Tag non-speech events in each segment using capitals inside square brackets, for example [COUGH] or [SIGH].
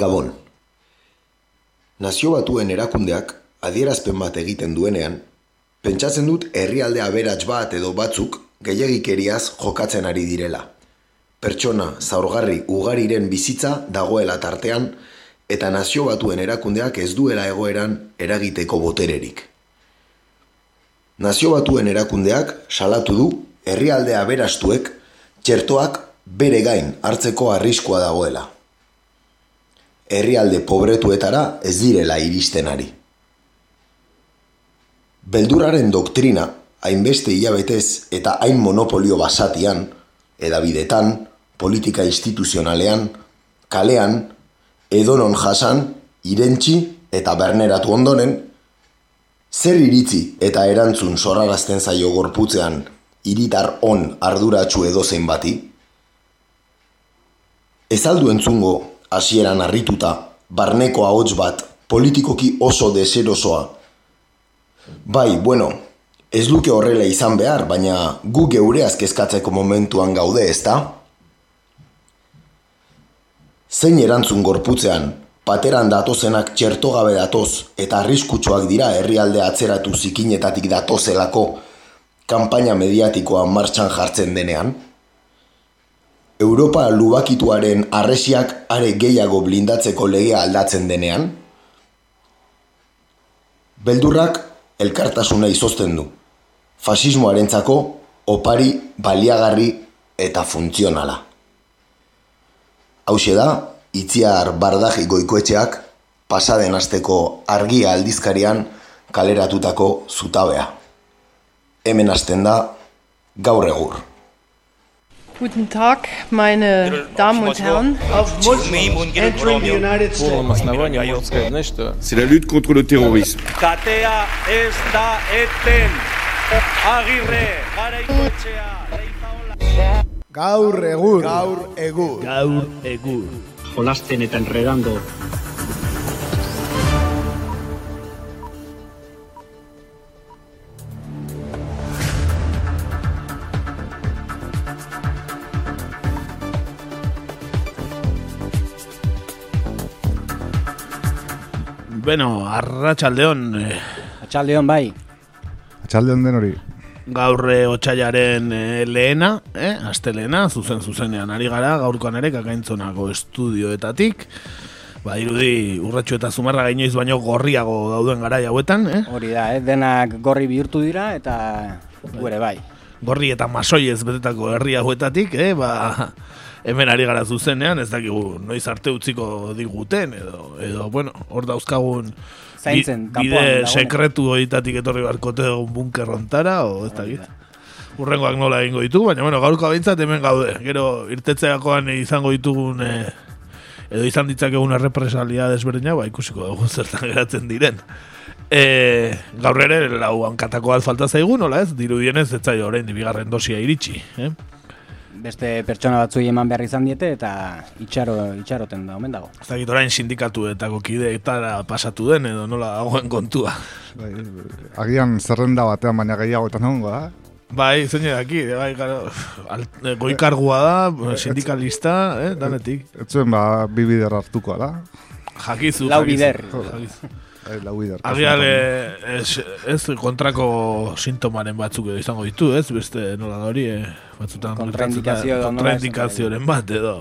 Gabon. Nazio batuen erakundeak adierazpen bat egiten duenean, pentsatzen dut herrialde aberats bat edo batzuk gehiagikeriaz jokatzen ari direla. Pertsona zaurgarri ugariren bizitza dagoela tartean eta nazio batuen erakundeak ez duela egoeran eragiteko botererik. Nazio batuen erakundeak salatu du herrialde aberastuek txertoak bere gain hartzeko arriskua dagoela. Herrialde pobretuetara ez direla iristen ari. Beldurraren doktrina, hainbeste hilabetez eta hain monopolio basatian, edabidetan, politika instituzionalean, kalean, edonon jasan, irentxi eta berneratu ondoren, zer iritzi eta erantzun sorrarazten zaio gorputzean iritar on arduratsu edozein bati? Ez aldu entzungo, hasieran harrituta, barneko ahots bat, politikoki oso deserosoa. Bai, bueno, ez luke horrela izan behar, baina gu geure azkezkatzeko momentuan gaude, ezta? Zein erantzun gorputzean, pateran datozenak txertogabe datoz eta arriskutsuak dira herrialde atzeratu zikinetatik datozelako kanpaina mediatikoa martxan jartzen denean? Europa lubakituaren arresiak are gehiago blindatzeko legea aldatzen denean? Beldurrak elkartasuna izozten du. Fasismoarentzako opari baliagarri eta funtzionala. Hauxe da, itziar bardaji goikoetxeak pasaden asteko argia aldizkarian kaleratutako zutabea. Hemen hasten da gaur egur. Guten Tag, meine Damen und Herren. C'est la lutte contre le terrorisme. Katea ez da eten. Agirre, garaikoetxea, leizaola. Gaur egur. Gaur egur. Gaur egur. Jolasten eta enredando Beno, arratsaldeon eh, Atxaldeon bai. Atxalde honden hori. gaur eh, otsailaren eh, lehena, eh, astelehena, zuzen zuzenean ari gara, gaurkoan ere kakaintzonako estudioetatik. Ba, irudi urratxo eta zumarra gainoiz baino gorriago dauden garai hauetan, eh? Hori da, eh? denak gorri bihurtu dira eta gure bai. Gorri eta masoiez betetako herri hauetatik, eh? Ba, hemen ari gara zuzenean, ez dakigu noiz arte utziko diguten, edo, edo bueno, hor dauzkagun bi- Zaintzen, kanpoan bide sekretu horietatik etorri barkote egun bunker hontara, o ez dakit. Urrengoak nola egingo ditugu, baina bueno, gaurko abintzat hemen gaude. Gero irtetzeakoan izango ditugun eh, edo izan ditzakegun errepresalia desberdina, ba ikusiko dugu [LAUGHS] zertan geratzen diren. E, gaur ere lau hankatako bat falta zaigu, nola ez? Dirudienez ez zaio orain bigarren dosia iritsi, eh? Beste pertsona batzuei eman behar izan diete eta itxaro, itxaroten da, omen dago. Ez dakit orain sindikatuetako kideetara pasatu den edo nola dagoen kontua. Bai, agian zerrenda batean baina gehiago eta nongo da. Bai, zein daki, bai, alt- eh, goikargua da, sindikalista, eh, danetik. Ez zuen ba, bi bider hartuko da. Jakizu, Lau jakizu. bider. Jakizu. Bai, lau bider. Agian eh, ez, ez kontrako sintomaren batzuk edo izango ditu, ez? Beste nola da hori, eh, batzutan Kontraindikazio edo nola kontraindikazioren bat edo.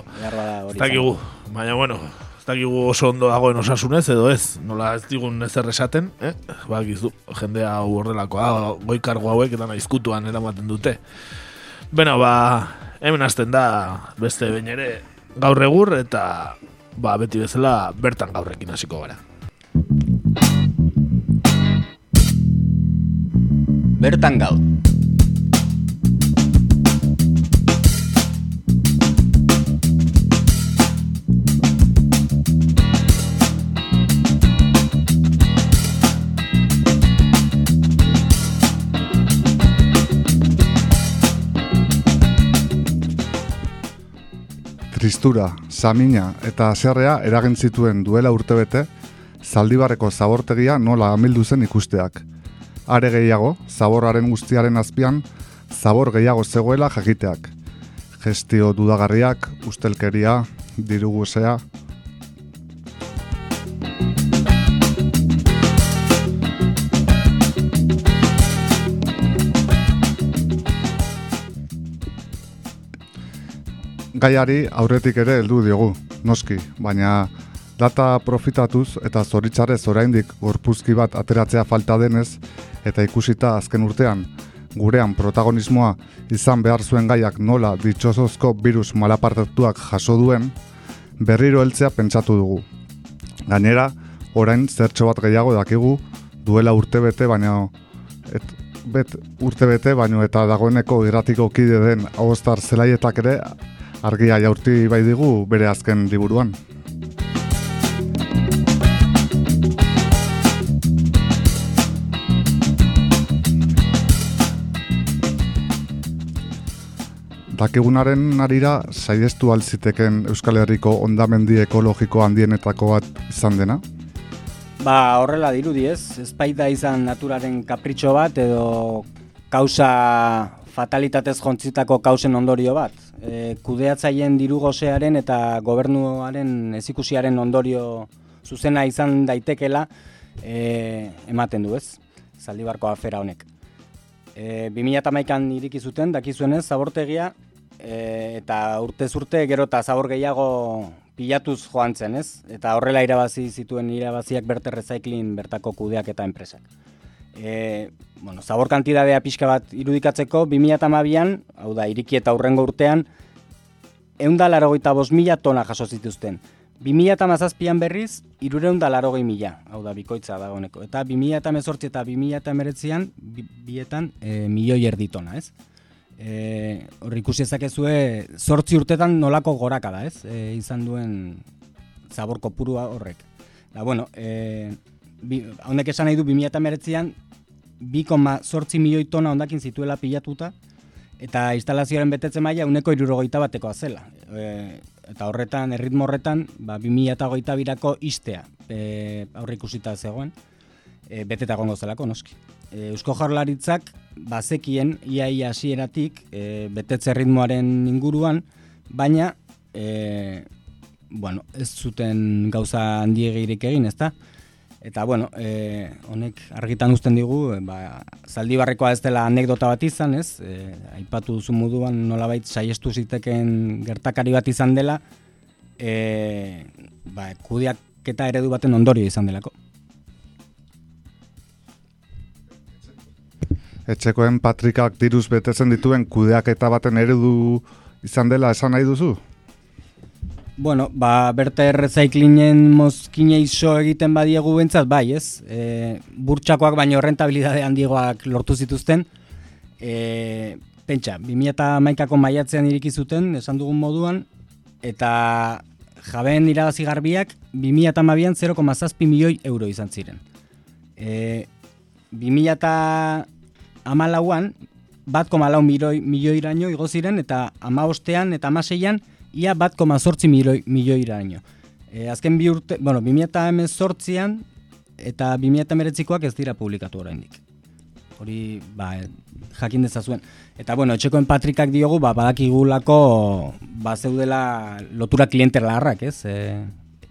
Ez dakigu, baina bueno, ez dakigu oso ondo dagoen osasunez edo ez, nola ez digun ezer esaten, eh? Ba, gizu, jendea hau horrelakoa, goikargo hauek eta izkutuan eramaten dute. Beno, ba, hemen hasten da beste behin ere gaur egur eta ba, beti bezala bertan gaurrekin hasiko gara. Bertan gau. Tristura, samina eta haserrea eragin zituen duela urtebete, zaldibarreko zabortegia nola amildu zen ikusteak are gehiago, zaborraren guztiaren azpian, zabor gehiago zegoela jakiteak. Gestio dudagarriak, ustelkeria, dirugusea, gaiari aurretik ere heldu diogu, noski, baina data profitatuz eta zoritzarez oraindik gorpuzki bat ateratzea falta denez, eta ikusita azken urtean gurean protagonismoa izan behar zuen gaiak nola ditxosozko virus malapartatuak jaso duen, berriro heltzea pentsatu dugu. Gainera, orain zertxo bat gehiago dakigu duela urtebete baina et, bet, urtebete baino eta dagoeneko irratiko kide den agostar zelaietak ere argia jaurti bai digu bere azken liburuan. Dakigunaren arira, saiestu alziteken Euskal Herriko ondamendi ekologiko handienetako bat izan dena? Ba, horrela dirudi ez, ez baita izan naturaren kapritxo bat edo kausa fatalitatez jontzitako kausen ondorio bat. E, kudeatzaien diru gozearen eta gobernuaren ezikusiaren ondorio zuzena izan daitekela e, ematen du ez, zaldibarko afera honek. E, 2008an iriki zuten, dakizuenez, zabortegia e, eta urte urte gero eta zabor gehiago pilatuz joan zen, ez? Eta horrela irabazi zituen irabaziak berte recycling bertako kudeak eta enpresak. E, bueno, zabor kantidadea pixka bat irudikatzeko, 2008an, hau da, iriki eta urrengo urtean, eundalaro goita mila tona jaso zituzten. 2008an berriz, irureunda laro mila, hau da, bikoitza da honeko. Eta 2008 eta 2008an, bietan, e, milioi erditona, ez? E, hor ikusi ezakezue zortzi urtetan nolako goraka da, ez? E, izan duen zabor kopurua horrek. Da, bueno, e, bi, honek esan nahi du 2008an 2,zortzi milioi tona ondakin zituela pilatuta eta instalazioaren betetze maila uneko irurogeita batekoa zela. E, eta horretan, erritmo horretan, ba, 2008 birako istea e, aurre ikusita zegoen, e, beteta gongo zelako, noski. E, Eusko Jarlaritzak bazekien iaia hasieratik e, betetze ritmoaren inguruan, baina e, bueno, ez zuten gauza handiegirik egin, ezta? Eta bueno, e, honek argitan uzten digu, e, ba, zaldibarrekoa ez dela anekdota bat izan, ez? E, aipatu duzu moduan nolabait saiestu ziteken gertakari bat izan dela, e, ba, kudiak eta eredu baten ondorio izan delako. Etxekoen patrikak diruz betetzen dituen kudeak eta baten eredu izan dela esan nahi duzu? Bueno, ba, berte recyclingen mozkine iso egiten badiegu bentsat, bai, ez? E, burtsakoak baino rentabilidade handigoak lortu zituzten. E, pentsa, 2000 maikako maiatzean iriki zuten, esan dugun moduan, eta jabeen irabazi garbiak 2000 0,6 milioi euro izan ziren. E, 2000 amalauan, bat koma lau milioi, milioiraino igo ziren, eta ama ostean eta amaseian, ia bat koma sortzi milioi, milioiraino. E, azken bi urte, bueno, bi sortzian, eta bi meretzikoak ez dira publikatu oraindik. Hori, ba, jakin dezazuen. Eta, bueno, etxekoen patrikak diogu, ba, badakigulako, ba, zeudela lotura klienter larrak, ez? E,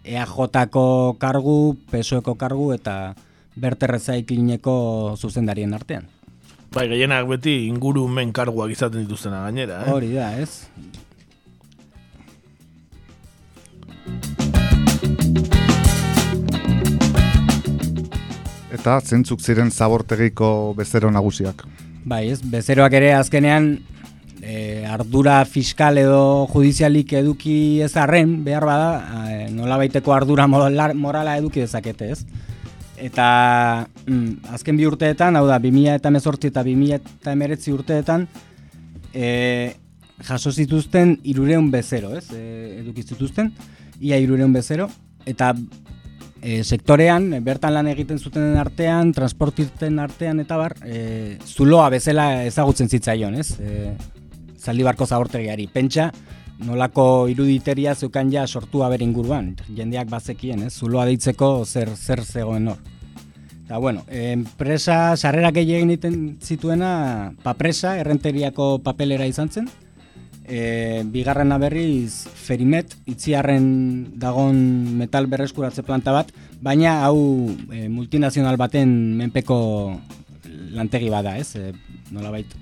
EAJ-ko kargu, PSOeko kargu, eta berterrezaiklineko zuzendarien artean. Bai, gehienak beti ingurumen karguak izaten dituztena gainera, eh? Hori da, ez? Eta zentzuk ziren zabortegiko bezero nagusiak? Bai, ez, bezeroak ere azkenean e, ardura fiskal edo judizialik eduki ez arren, behar bada, e, nola baiteko ardura morala eduki dezakete, ez? Eta mm, azken bi urteetan, hau da, 2000 eta mezortzi eta 2000 eta emeretzi urteetan, e, jaso zituzten irureun bezero, ez? E, zituzten, ia irureun bezero, eta e, sektorean, bertan lan egiten zuten artean, transportiten artean, eta bar, e, zuloa bezala ezagutzen zitzaion, ez? E, zaldi barko zabortegiari. Pentsa, nolako iruditeria zeukan ja sortua bere inguruan, jendeak bazekien, ez? Zuloa deitzeko zer zer zegoen hor. Eta bueno, enpresa sarrerak egin egiten zituena papresa, errenteriako papelera izan zen. E, bigarrena berriz Ferimet, itziarren dagon metal berreskuratze planta bat, baina hau e, multinazional baten menpeko lantegi bada, ez? E, nola bait,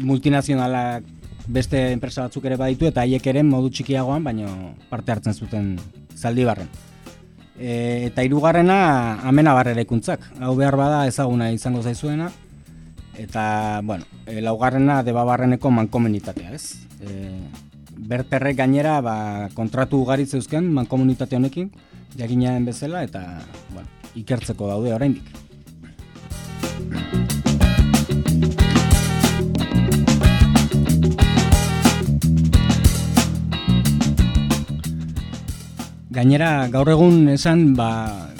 multinazionalak beste enpresa batzuk ere baditu eta haiek ere modu txikiagoan, baino parte hartzen zuten zaldibarren. E, eta hirugarrena amena barrerekuntzak. Hau behar bada ezaguna izango zaizuena. Eta, bueno, e, laugarrena debabarreneko mankomunitatea, ez? E, berterrek gainera ba, kontratu ugari zeuzken mankomunitate honekin, jakinaren bezala, eta bueno, ikertzeko daude oraindik. Gainera, gaur egun esan, ba,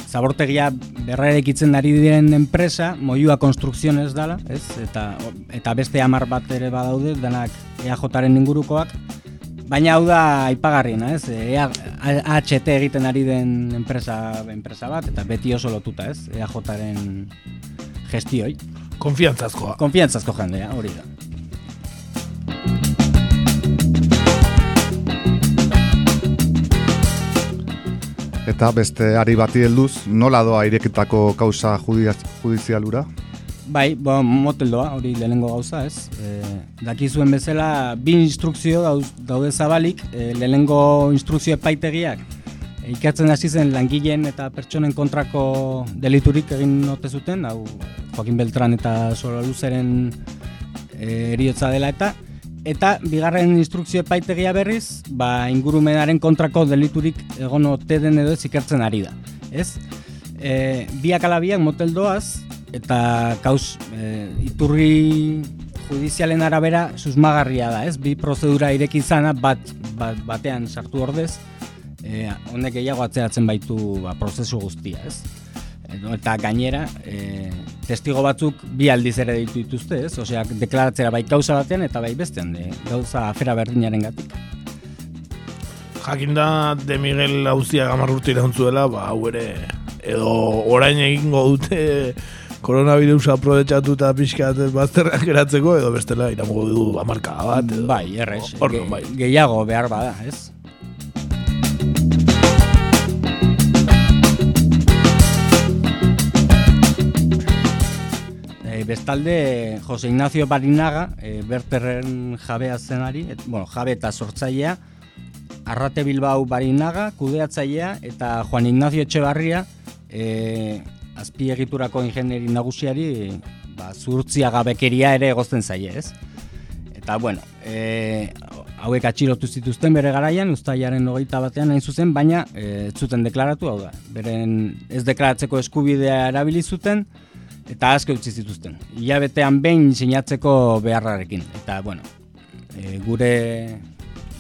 zabortegia berrarekitzen ari diren enpresa, moiua konstrukzionez dala, ez? Eta, eta beste hamar bat ere badaude, denak EAJaren ingurukoak, Baina hau da aipagarriena, ez? E, HT egiten ari den enpresa, enpresa bat, eta beti oso lotuta, ez? EAJaren gestioi. Konfiantzazkoa. Konfiantzazko jendea, hori da. Eta beste ari bati helduz, nola doa irekitako kauza judizialura? Bai, bo, moteldoa, hori lehenengo gauza, ez? E, dakizuen bezala, bi instrukzio daude zabalik, e, lehenengo instrukzio epaitegiak, e, ikatzen hasi zen langileen eta pertsonen kontrako deliturik egin note zuten, hau Joaquin Beltran eta Sola Luzeren e, eriotza dela eta, eta bigarren instrukzio epaitegia berriz, ba, ingurumenaren kontrako deliturik egon ote den edo ez ikertzen ari da. Ez? E, biak alabiak moteldoaz, eta kaus e, iturri judizialen arabera susmagarria da, ez? Bi prozedura ireki izana bat, bat batean sartu ordez, e, honek gehiago atzeratzen baitu ba, prozesu guztia, ez? Eta gainera, e, testigo batzuk bi aldiz ere ditu dituzte, ez? Osea, deklaratzera bai gauza batean eta bai bestean, de, gauza afera berdinaren gatik. Jakinda de Miguel Auzia gamarrurti irauntzuela, ba, hau ere, edo orain egingo dute koronavirusa aprobetsatu eta pixkat bazterrak eratzeko, edo bestela iramugu du amarka bat. Edo, bai, errez, ge, bai. gehiago behar bada, ez? Bestalde, Jose Ignacio Barinaga, e, berterren jabea zenari, et, bueno, jabe eta sortzailea, Arrate Bilbao Barinaga, kudeatzailea, eta Juan Ignacio Etxebarria, e, azpiegiturako ingenieri nagusiari ba, zurtzia gabekeria ere egozten zaie, ez? Eta, bueno, e, hauek atxilotu zituzten bere garaian, ustaiaren hogeita batean hain zuzen, baina e, zuten deklaratu, hau da, beren ez deklaratzeko eskubidea erabili zuten, eta aske utzi zituzten. Ilabetean behin sinatzeko beharrarekin. Eta, bueno, e, gure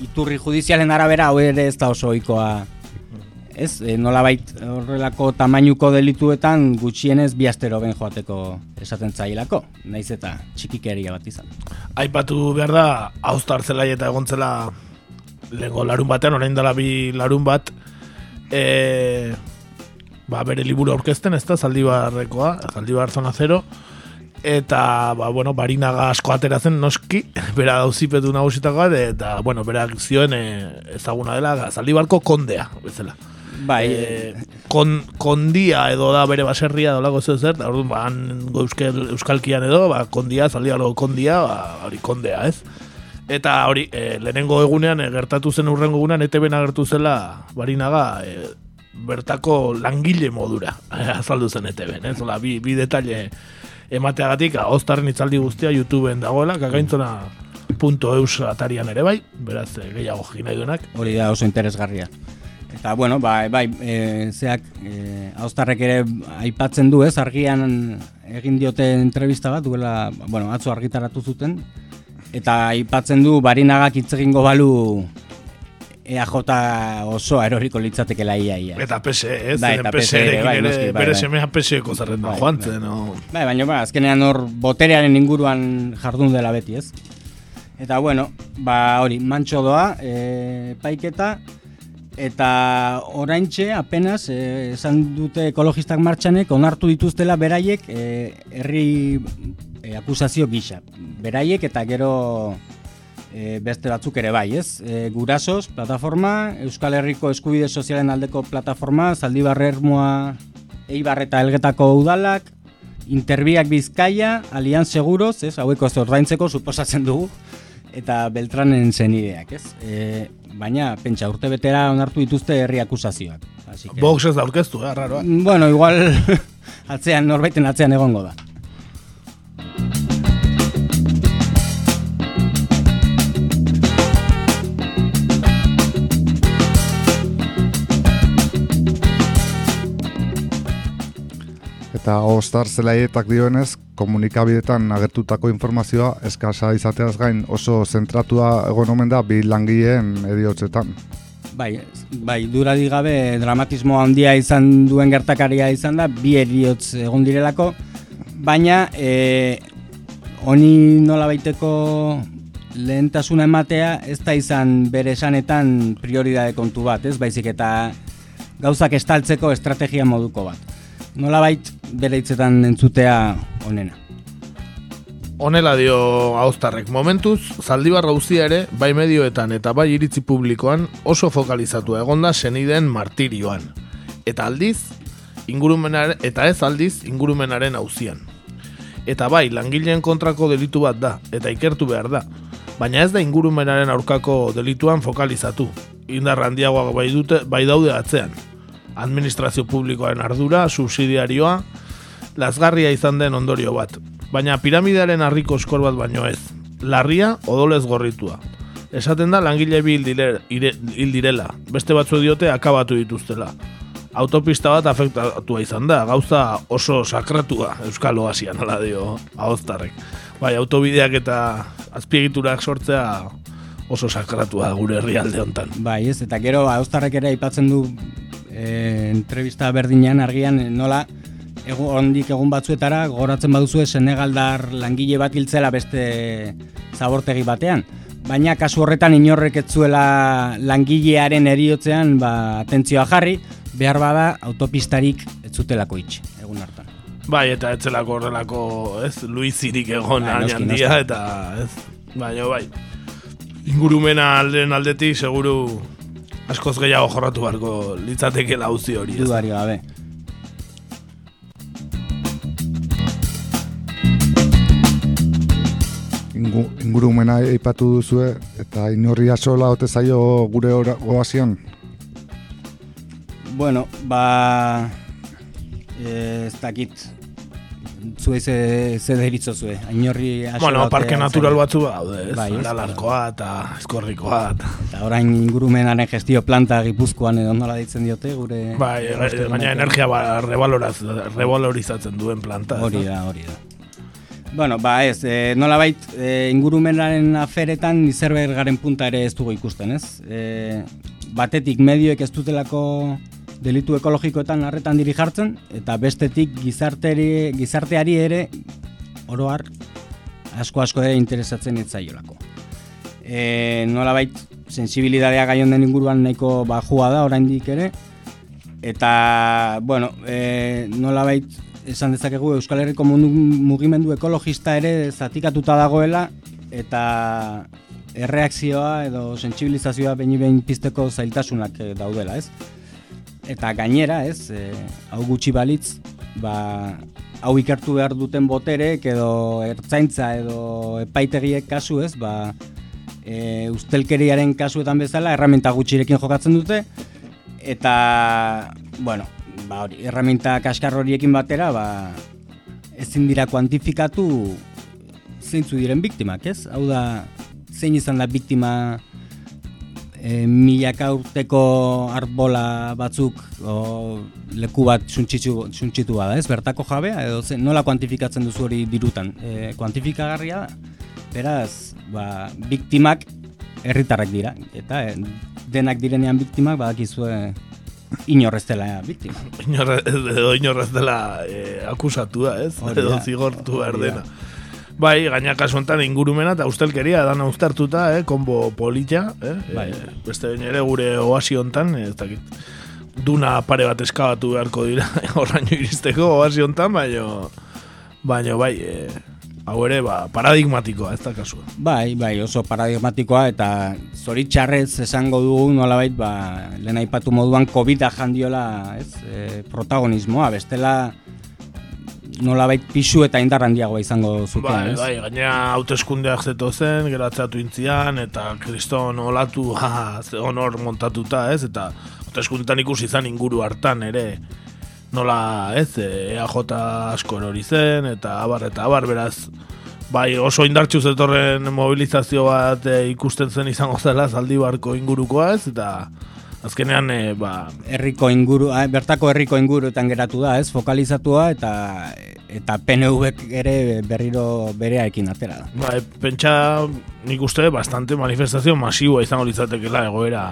iturri judizialen arabera, hau ere ez da oso oikoa ez, e, nolabait horrelako tamainuko delituetan gutxienez bi astero ben joateko esaten zailako, naiz eta txikikeria bat izan. Aipatu behar da, hauztartzela eta egontzela lego larun batean, orain dela bi larun bat, e, ba, bere liburu aurkezten, ez da, zaldibarrekoa, zaldibar zona zero, eta ba, bueno, barinaga asko ateratzen noski, [LAUGHS] bera dauzipetu nagusitakoa, eta bueno, berak zioen e, ezaguna dela, zaldibarko kondea, bezala. Bai, e, kon, kondia edo da bere baserria edo lago zer, da orduan ba, euskal, euskalkian edo, ba, kondia, zaldia kondia, ba, hori kondea, ez? Eta hori, e, lehenengo egunean, e, gertatu zen urrengo egunean, ete bena zela, barinaga, e, bertako langile modura, [LAUGHS] azaldu zen ete ben, ez? Ola, bi, bi detalle emateagatik, oztarren itzaldi guztia YouTubeen dagoela, kakaintzona punto eus atarian ere bai, beraz, gehiago gina duenak. Hori da oso interesgarria. Eta, bueno, bai, bai, e, zeak, e, haustarrek ere aipatzen du, ez, argian egin diote entrevista bat, duela, bueno, atzo argitaratu zuten, eta aipatzen du, barinagak hitz egingo balu EAJ osoa eroriko litzateke laia ia. Eta PSE, ez? Da, eta ere, bai, bai, bere bai. semea PSE-ko zerrenda bai, joan zen, no? Bai, baina, ba, azkenean hor boterearen inguruan jardun dela beti, ez? Eta, bueno, ba, hori, mantxo doa, e, paiketa, Eta oraintxe apenas eh, esan dute ekologistak martxanek onartu dituztela beraiek eh, herri eh, akusazio gisa. Beraiek eta gero eh, beste batzuk ere bai, ez? Eh, gurasos, plataforma, Euskal Herriko Eskubide Sozialen aldeko plataforma, Zaldibarre Ermoa, Eibar eta Elgetako udalak, Interbiak Bizkaia, Alian Seguros, ez? Haueko ez ordaintzeko suposatzen dugu. eta Beltranen zenideak, ez? E, baina, pentsa, urte betera onartu dituzte herri akusazioak. Que, Vox ez da aurkeztu, eh, raroa. bueno, igual [LAUGHS] atzean, norbaiten atzean egongo da. Eta Ostar zelaietak dioenez, komunikabidetan agertutako informazioa eskasa izateaz gain oso zentratua egon omen da bi langileen ediotzetan. Bai, bai, duradi gabe dramatismo handia izan duen gertakaria izan da, bi eriotz egon direlako, baina e, honi nola baiteko lehentasuna ematea ez da izan bere esanetan prioridade kontu bat, ez baizik eta gauzak estaltzeko estrategia moduko bat. Nola bait bere hitzetan entzutea onena. Honela dio hauztarrek momentuz, zaldibarra uzia ere, bai medioetan eta bai iritzi publikoan oso fokalizatu egonda senideen martirioan. Eta aldiz, ingurumenar, eta ez aldiz ingurumenaren auzian. Eta bai, langileen kontrako delitu bat da, eta ikertu behar da. Baina ez da ingurumenaren aurkako delituan fokalizatu. Indar handiagoak bai, dute, bai daude atzean. Administrazio publikoaren ardura, subsidiarioa, lazgarria izan den ondorio bat. Baina piramidearen harriko eskor bat baino ez. Larria, odolez gorritua. Esaten da langile bi hil dire- ire- hil direla. Beste batzu diote akabatu dituztela. Autopista bat afektatua izan da, gauza oso sakratua Euskal Oasian, ala dio ahoztarrek. Bai, autobideak eta azpiegiturak sortzea oso sakratua gure herrialde hontan. Bai, ez, eta gero haustarrek ere aipatzen du e, entrevista berdinean argian e, nola egu, ondik egun batzuetara gogoratzen baduzue Senegaldar langile bat hiltzela beste zabortegi batean. Baina kasu horretan inorrek ez zuela langilearen eriotzean ba, atentzioa jarri, behar bada autopistarik ez zutelako itx, egun hartan. Bai, eta etzelako horrelako, ez, Luizirik egon Bai, handia, eta, ez, baina bai. Ingurumena alderen aldetik, seguru askoz gehiago jorratu beharko litzateke lauzi hori? Dudari gabe. Ingu, ingurumena aipatu duzue eta inorri asola ote zaio gure oasian. Bueno, ba... Eh, ez dakit zuei ze, ze deritzo zue. Ainorri Bueno, parke natural batzu daude? Bai? Aralarkoa eta eskorrikoa. eta- orain ingurumenaren gestio planta gipuzkoan edo nola ditzen diote gure... Bai, gure baina energia ba, rebaloraz, revalorizatzen duen planta. Hori da, hori da. Bueno, ba ez, e, nola bait, e, ingurumenaren aferetan izerber garen punta ere ez dugu ikusten, ez? E, batetik medioek ez dutelako delitu ekologikoetan harretan diri jartzen, eta bestetik gizarteri, gizarteari ere oroar asko asko ere interesatzen ez zaiolako. E, nola bait, sensibilidadea gaion den inguruan nahiko bajua da oraindik ere, eta, bueno, e, nola bait, esan dezakegu Euskal Herriko mugimendu ekologista ere zatikatuta dagoela eta erreakzioa edo sentsibilizazioa behin behin pizteko zailtasunak eh, daudela, ez? Eta gainera, ez, e, hau gutxi balitz, ba, hau ikertu behar duten boterek edo ertzaintza edo epaitegiek kasu, ez, ba, e, ustelkeriaren kasuetan bezala erramenta gutxirekin jokatzen dute eta bueno, ba hori, erraminta kaskar horiekin batera, ba ezin dira kuantifikatu zeintzu diren biktimak, ez? Hau da, zein izan da biktima e, milaka urteko arbola batzuk o, leku bat suntxitu, suntxitu bada, ez? Bertako jabea, edo ze, nola kuantifikatzen duzu hori dirutan? E, kuantifikagarria beraz, ba, biktimak herritarrak dira, eta e, denak direnean biktimak badakizue inorrez dela biktima. Inorre, edo inorrez dela eh, akusatua, ez? Hori edo zigortu behar dena. Bai, gaina kasu honetan ingurumena eta ustelkeria dana uztartuta, eh, konbo polita, eh? Bai. Eh, beste behin ere gure oasi hontan, eh, ez dakit, duna pare bat eskabatu beharko dira [LAUGHS] horraino iristeko oasi hontan, baino, baino bai, eh, hau ere, ba, paradigmatikoa, ez da kasua. Bai, bai, oso paradigmatikoa eta zoritxarrez esango dugu nolabait, ba, lehen aipatu moduan covid jandiola, ez, e, protagonismoa, bestela nolabait pisu eta indar handiagoa izango zuten, Bai, ez? bai, gainera hauteskundeak zeto zen, geratzatu intzian, eta kriston olatu, [LAUGHS] honor montatuta, ez? Eta hauteskundetan ikusi izan inguru hartan ere, nola, ez, e, EAJ asko hori zen, eta abar, eta abar, beraz, bai, oso indartxu zetorren mobilizazio bat e, ikusten zen izango zela, zaldibarko ingurukoa, ez? Eta azkenean, e, ba, Herriko inguru, ah, bertako herriko inguruetan geratu da, ez? Fokalizatua eta eta PNVek ere berriro bereaekin atera da. Ba, pentsa nik uste bastante manifestazio masiboa izango litzatekeela egoera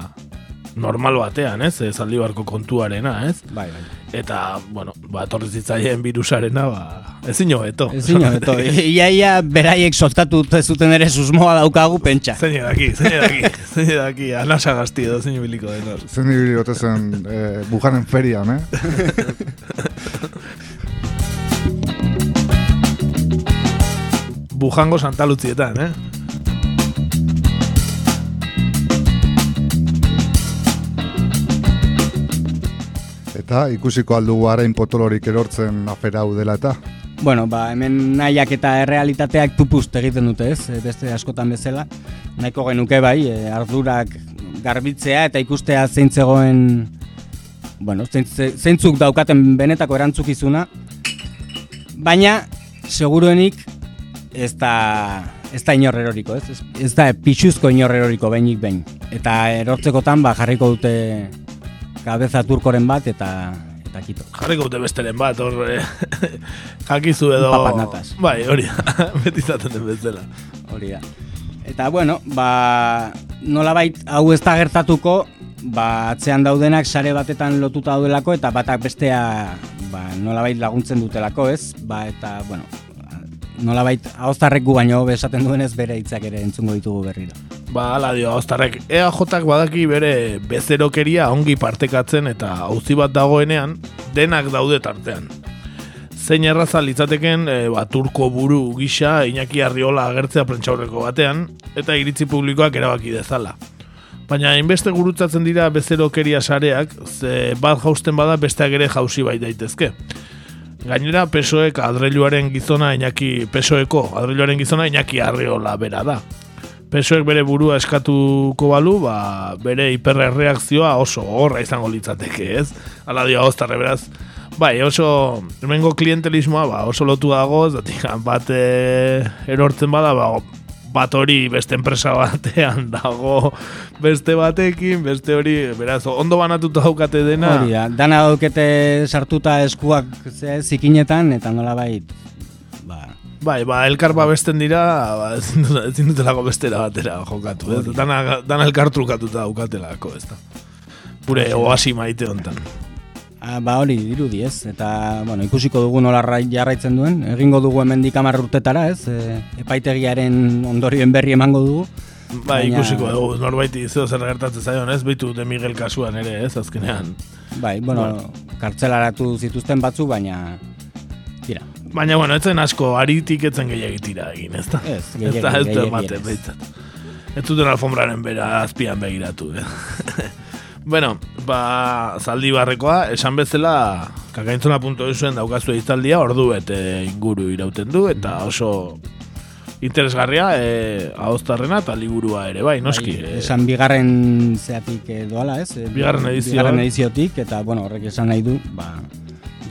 normal batean, ez? Ez aldibarko kontuarena, ez? Bai, bai. Eta, bueno, ba, etorri zitzaien virusarena, ba, ezin hobeto. Ezin hobeto. [LAUGHS] Ia, ia, beraiek soltatu zuten ere susmoa daukagu pentsa. Zein edaki, zein edaki, zein edaki, anasa gazti edo zein biliko denor. Zen ibili gote zen eh, Bujanen ferian, eh? [LAUGHS] Bujango Santa Lutzietan, eh? Eta ikusiko aldugu arain potolorik erortzen afera hau dela eta. Bueno, ba, hemen nahiak eta errealitateak tupust egiten dute, ez? E, Beste askotan bezala. Nahiko genuke bai, e, ardurak garbitzea eta ikustea zeintzegoen bueno, zeintzuk daukaten benetako erantzukizuna. Baina, seguruenik ez da, ez da inor eroriko? Ez, ez da pixuzko inor eroriko behinik behin. Eta erortzekotan ba, jarriko dute kabeza turkoren bat eta eta kito. Jarriko dute besteren bat, hor, eh, [LAUGHS] jakizu edo... Papanatas. Bai, hori, da, [LAUGHS] beti izaten den bezala. Hori da. Eta bueno, ba, nolabait hau ez da gertatuko, ba, atzean daudenak sare batetan lotuta daudelako eta batak bestea ba, nolabait laguntzen dutelako, ez? Ba, eta, bueno, nolabait ahoztarrek gu baino esaten duenez bere hitzak ere entzungo ditugu berriro. Ba, ala dio, Ostarrek, EAJak badaki bere bezerokeria ongi partekatzen eta auzi bat dagoenean, denak daude tartean. Zein erraza litzateken e, ba, turko buru gisa Iñaki Arriola agertzea prentxaurreko batean, eta iritzi publikoak erabaki dezala. Baina hainbeste gurutzatzen dira bezerokeria sareak, ze bat jausten bada besteak ere jausi bai daitezke. Gainera, pesoek adreiluaren gizona Iñaki, pesoeko adreiluaren gizona Iñaki Arriola bera da. Pesoek bere burua eskatuko balu, ba, bere hiperreakzioa oso horra izango litzateke, ez? Ala dio hostarre beraz. Bai, oso, hemengo klientelismoa, ba, oso lotu dago, zatik, [LAUGHS] bat e, erortzen bada, ba, bat hori beste enpresa batean [LAUGHS] dago beste batekin, beste hori, beraz, ondo banatuta daukate dena. Hori da, dana daukete sartuta eskuak ze, zikinetan eta nolabait ba, Bai, ba, elkar babesten dira, ba, [LAUGHS] ezin dut- ezin dutelako bestera batera jokatu. Ez? Dana, dana elkar trukatuta daukatelako, ez da. Gure oasi maite hontan. Ah, ba hori dirudi ez, eta bueno, ikusiko dugu nola rai- jarraitzen duen, egingo dugu hemendik hamar urtetara ez, e, epaitegiaren ondorioen berri emango dugu. Bai, Baina- ikusiko dugu, norbaiti zeo zer gertatzen zaion, ez? Beitu de Miguel kasuan ere, ez? Azkenean. Bai, bueno, kartzelaratu zituzten batzu, baina. Baina, bueno, etzen asko, aritik etzen gehiagitira egin, ez da? Ez, da, ez da ematen, behitzat. Ez duten alfombraren bera azpian begiratu, eh? [LAUGHS] bueno, ba, zaldi barrekoa, esan bezala, kakaintzona punto zuen daukazu hitzaldia ordu bete inguru irauten du, eta oso interesgarria, e, ahoztarrena eta liburua ere, bai, noski. Bai, eh, esan bigarren zeatik eh, doala, ez? Bigarren edizioa. Bigarren ediziotik, eta, bueno, horrek esan nahi du, ba,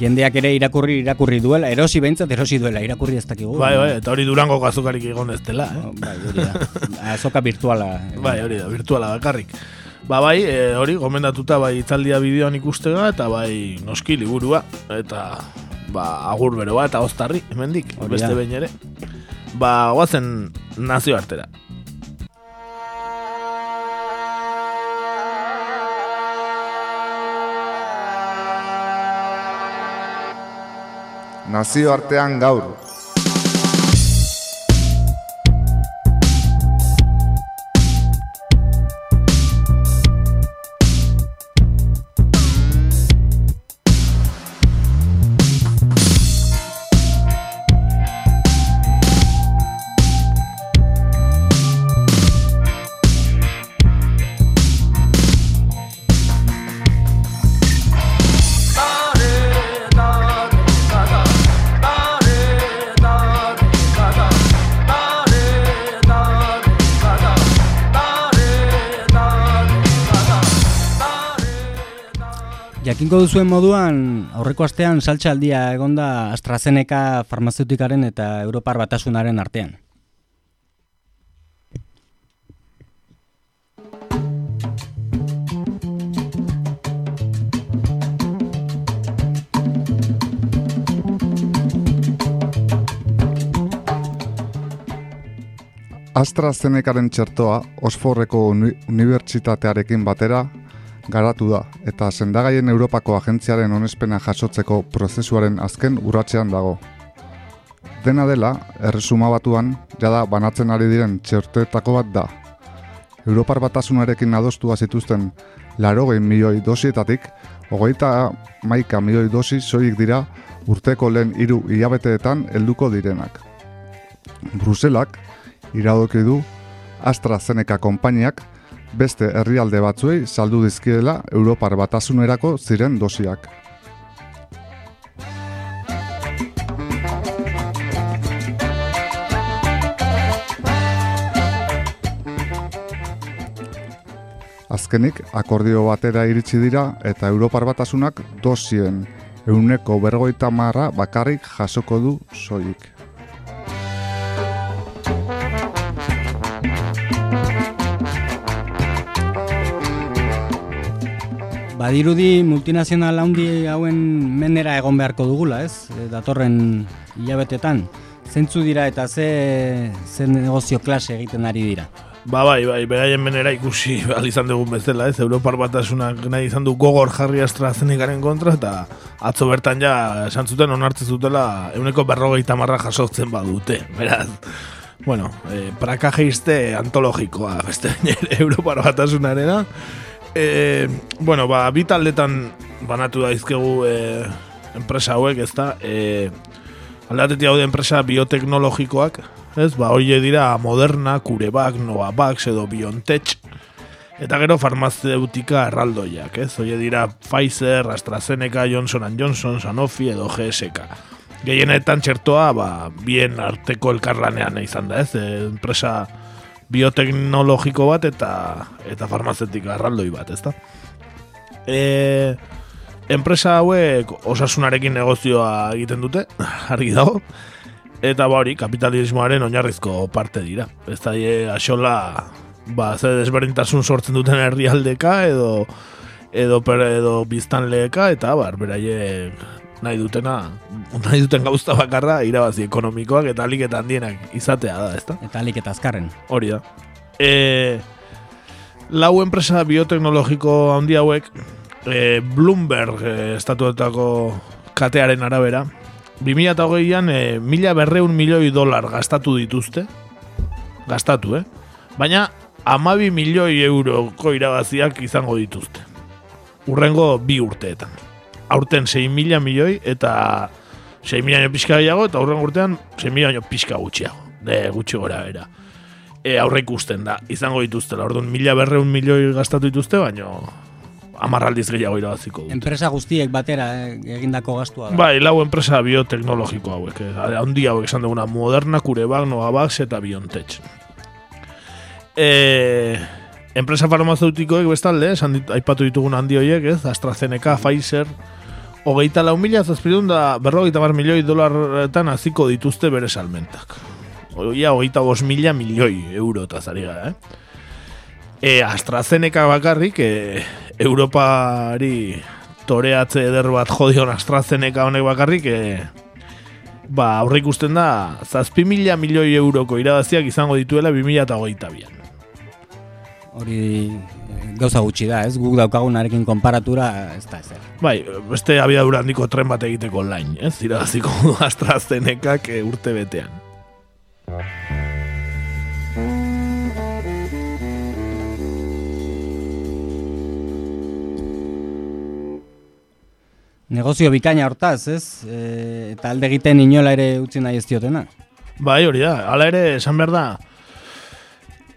jendeak ere irakurri irakurri duela, erosi behintzat erosi duela, irakurri ez dakigu. bai, bai, eta hori durango azukarik egon ez dela, eh? Bai, hori da. [LAUGHS] Azoka virtuala. Bai, hori da, virtuala bakarrik. Ba bai, e, hori gomendatuta bai itzaldia bideoan ikustega eta bai noski liburua eta ba agur beroa eta oztarri hemendik beste behin ere. Ba, goazen nazio Nazioartean gaur. Jakinko duzuen moduan, aurreko astean saltxaldia egonda AstraZeneca farmazeutikaren eta Europar batasunaren artean. AstraZenecaren txertoa Osforreko uni unibertsitatearekin batera garatu da eta sendagaien Europako agentziaren onespena jasotzeko prozesuaren azken urratzean dago. Dena dela, erresuma batuan, jada banatzen ari diren txertoetako bat da. Europar batasunarekin adostua zituzten larogei milioi dosietatik, hogeita maika milioi dosi soilik dira urteko lehen hiru hilabeteetan helduko direnak. Bruselak, iradoki du AstraZeneca konpainiak beste herrialde batzuei saldu dizkiela Europar batasunerako ziren dosiak. Azkenik, akordio batera iritsi dira eta Europar batasunak dosien euneko bergoita marra bakarrik jasoko du soilik. Badirudi multinazional handi hauen menera egon beharko dugula, ez? E, datorren hilabetetan. Zentzu dira eta ze, ze negozio klase egiten ari dira. Ba bai, bai, beraien menera ikusi [LAUGHS] behar izan dugun bezala, ez? Europar batasunak nahi izan du gogor jarri AstraZenecaren kontra, eta atzo bertan ja esan zuten onartzen zutela euneko berrogeita marra jasotzen badute, beraz. Bueno, eh, praka geiste antologikoa, beste Europar batasunarena. E, bueno, ba, bi taldetan banatu daizkegu e, enpresa hauek, ez da? E, aldatetik hau enpresa bioteknologikoak, ez? Ba, hori dira Moderna, Curevac, Novavax edo BioNTech, eta gero farmazeutika erraldoiak, ez? Hori dira Pfizer, AstraZeneca, Johnson Johnson, Sanofi edo GSK. Gehienetan txertoa, ba, bien arteko elkarlanean izan da, ez? E, enpresa bioteknologiko bat eta eta farmazetika arraldoi bat, ezta? E, enpresa hauek osasunarekin negozioa egiten dute, [LAUGHS] argi dago, eta ba hori, kapitalismoaren oinarrizko parte dira. Ez da, e, axola, ba, ze desberdintasun sortzen duten herrialdeka edo edo per, edo biztanleeka eta bar beraiek nahi dutena, nahi duten gauza bakarra irabazi ekonomikoak eta alik eta handienak izatea da, ezta? Eta alik eta azkarren. Hori da. E, lau enpresa bioteknologiko handi hauek, e, Bloomberg e, estatuetako katearen arabera, 2008an e, mila berreun milioi dolar gastatu dituzte, gastatu, eh? Baina, amabi milioi euroko irabaziak izango dituzte. Urrengo bi urteetan aurten 6 mila milioi eta 6 mila pixka gehiago eta aurren urtean 6 mila pixka gutxiago. De gutxi gora era. E, aurre ikusten da, izango dituzte, orduan mila berreun milioi gastatu dituzte, baino amarraldiz gehiago irabaziko dute. Enpresa guztiek batera eh, egindako gastua da. Bai, lau enpresa bioteknologiko hauek, eh, handi hauek esan duguna, Moderna, Curevac, Novavax eta Biontech. Eh, enpresa farmazeutikoek bestalde, esan dit, aipatu ditugun handi horiek, ez? AstraZeneca, Pfizer, hogeita lau mila zazpidun da berrogeita bar milioi dolarretan aziko dituzte bere salmentak. Oia, hogeita bos mila milioi euro eta zari gara, eh? E, AstraZeneca bakarrik, e, Europari toreatze eder bat jodion AstraZeneca honek bakarrik, e, ba, aurre ikusten da, zazpi mila milioi euroko irabaziak izango dituela 2000 eta hogeita bian hori eh, gauza gutxi da, ez? Guk daukagunarekin konparatura ez da ezer. Bai, beste abiadura handiko tren bat egiteko lain, ez? Iraziko du [LAUGHS] AstraZenecak eh, urte betean. Negozio bikaina hortaz, ez? E, eta alde egiten inola ere utzi nahi ez diotena. Bai, hori da. Hala ere, esan behar da,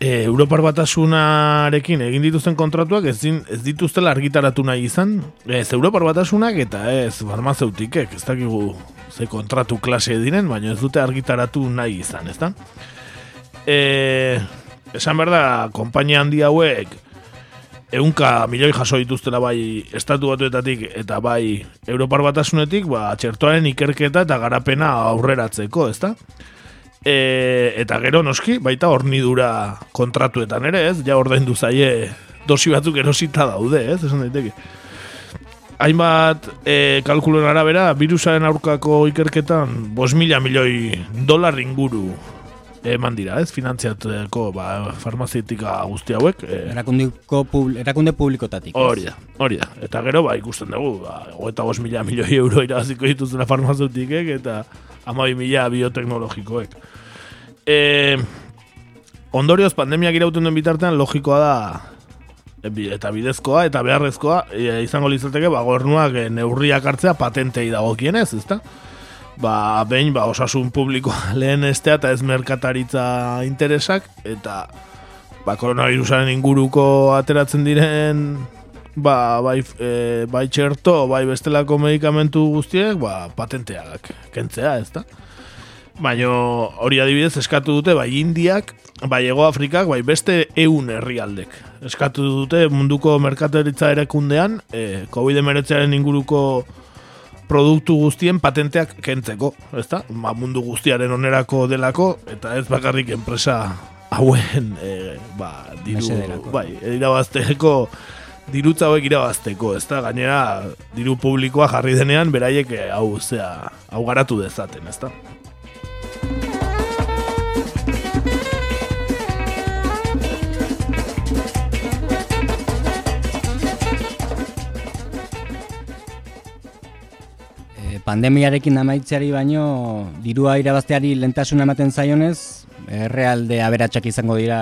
e, Europar batasunarekin egin dituzten kontratuak ez, din, ez dituztela argitaratu nahi izan, ez Europar batasunak eta ez farmazeutikek, ez dakigu ze kontratu klase diren, baina ez dute argitaratu nahi izan, ez da? E, esan behar da, handi hauek eunka milioi jaso dituztela bai estatu batuetatik eta bai Europar batasunetik, ba, txertoaren ikerketa eta garapena aurreratzeko, ezta? E, eta gero noski, baita hornidura kontratuetan ere, ez? Ja ordaindu zaie dosi batzuk erosita daude, ez? Esan daiteke. Hainbat e, kalkuluen arabera, virusaren aurkako ikerketan 5 mila milioi dolar inguru eman dira, ez? Finantziatuko ba, farmazietika guzti hauek. E, Erakundiko pub, erakunde publikotatik. Hori da, hori da. Eta gero, ba, ikusten dugu, ba, eta bos mila milioi euro irabaziko dituzela farmazeutikek, eta amabi mila bioteknologikoek. E, ondorioz, pandemiak irauten duen bitartean, logikoa da, e, bi- eta bidezkoa, eta beharrezkoa, e, izango litzateke, ba, gobernuak neurriak hartzea patentei dagokienez, ezta? Ba, behin, ba, osasun publikoa [LAUGHS] lehen estea eta ez merkataritza interesak, eta ba, koronavirusaren inguruko ateratzen diren ba, bai, e, bai txerto, bai bestelako medikamentu guztiek, ba, patenteak kentzea, ez da? Baina hori adibidez eskatu dute bai Indiak, bai Ego Afrikak, bai beste eun herrialdek. Eskatu dute munduko merkataritza erekundean, e, COVID-19 inguruko produktu guztien patenteak kentzeko, ezta? Ba, mundu guztiaren onerako delako, eta ez bakarrik enpresa hauen e, ba, diru, bai, irabazteko dirutza hauek irabazteko, ezta? Gainera, diru publikoa jarri denean, beraiek eh, hau, zea, hau garatu dezaten, ezta? E, pandemiarekin amaitzeari baino dirua irabazteari lentasuna ematen zaionez, errealde aberatsak izango dira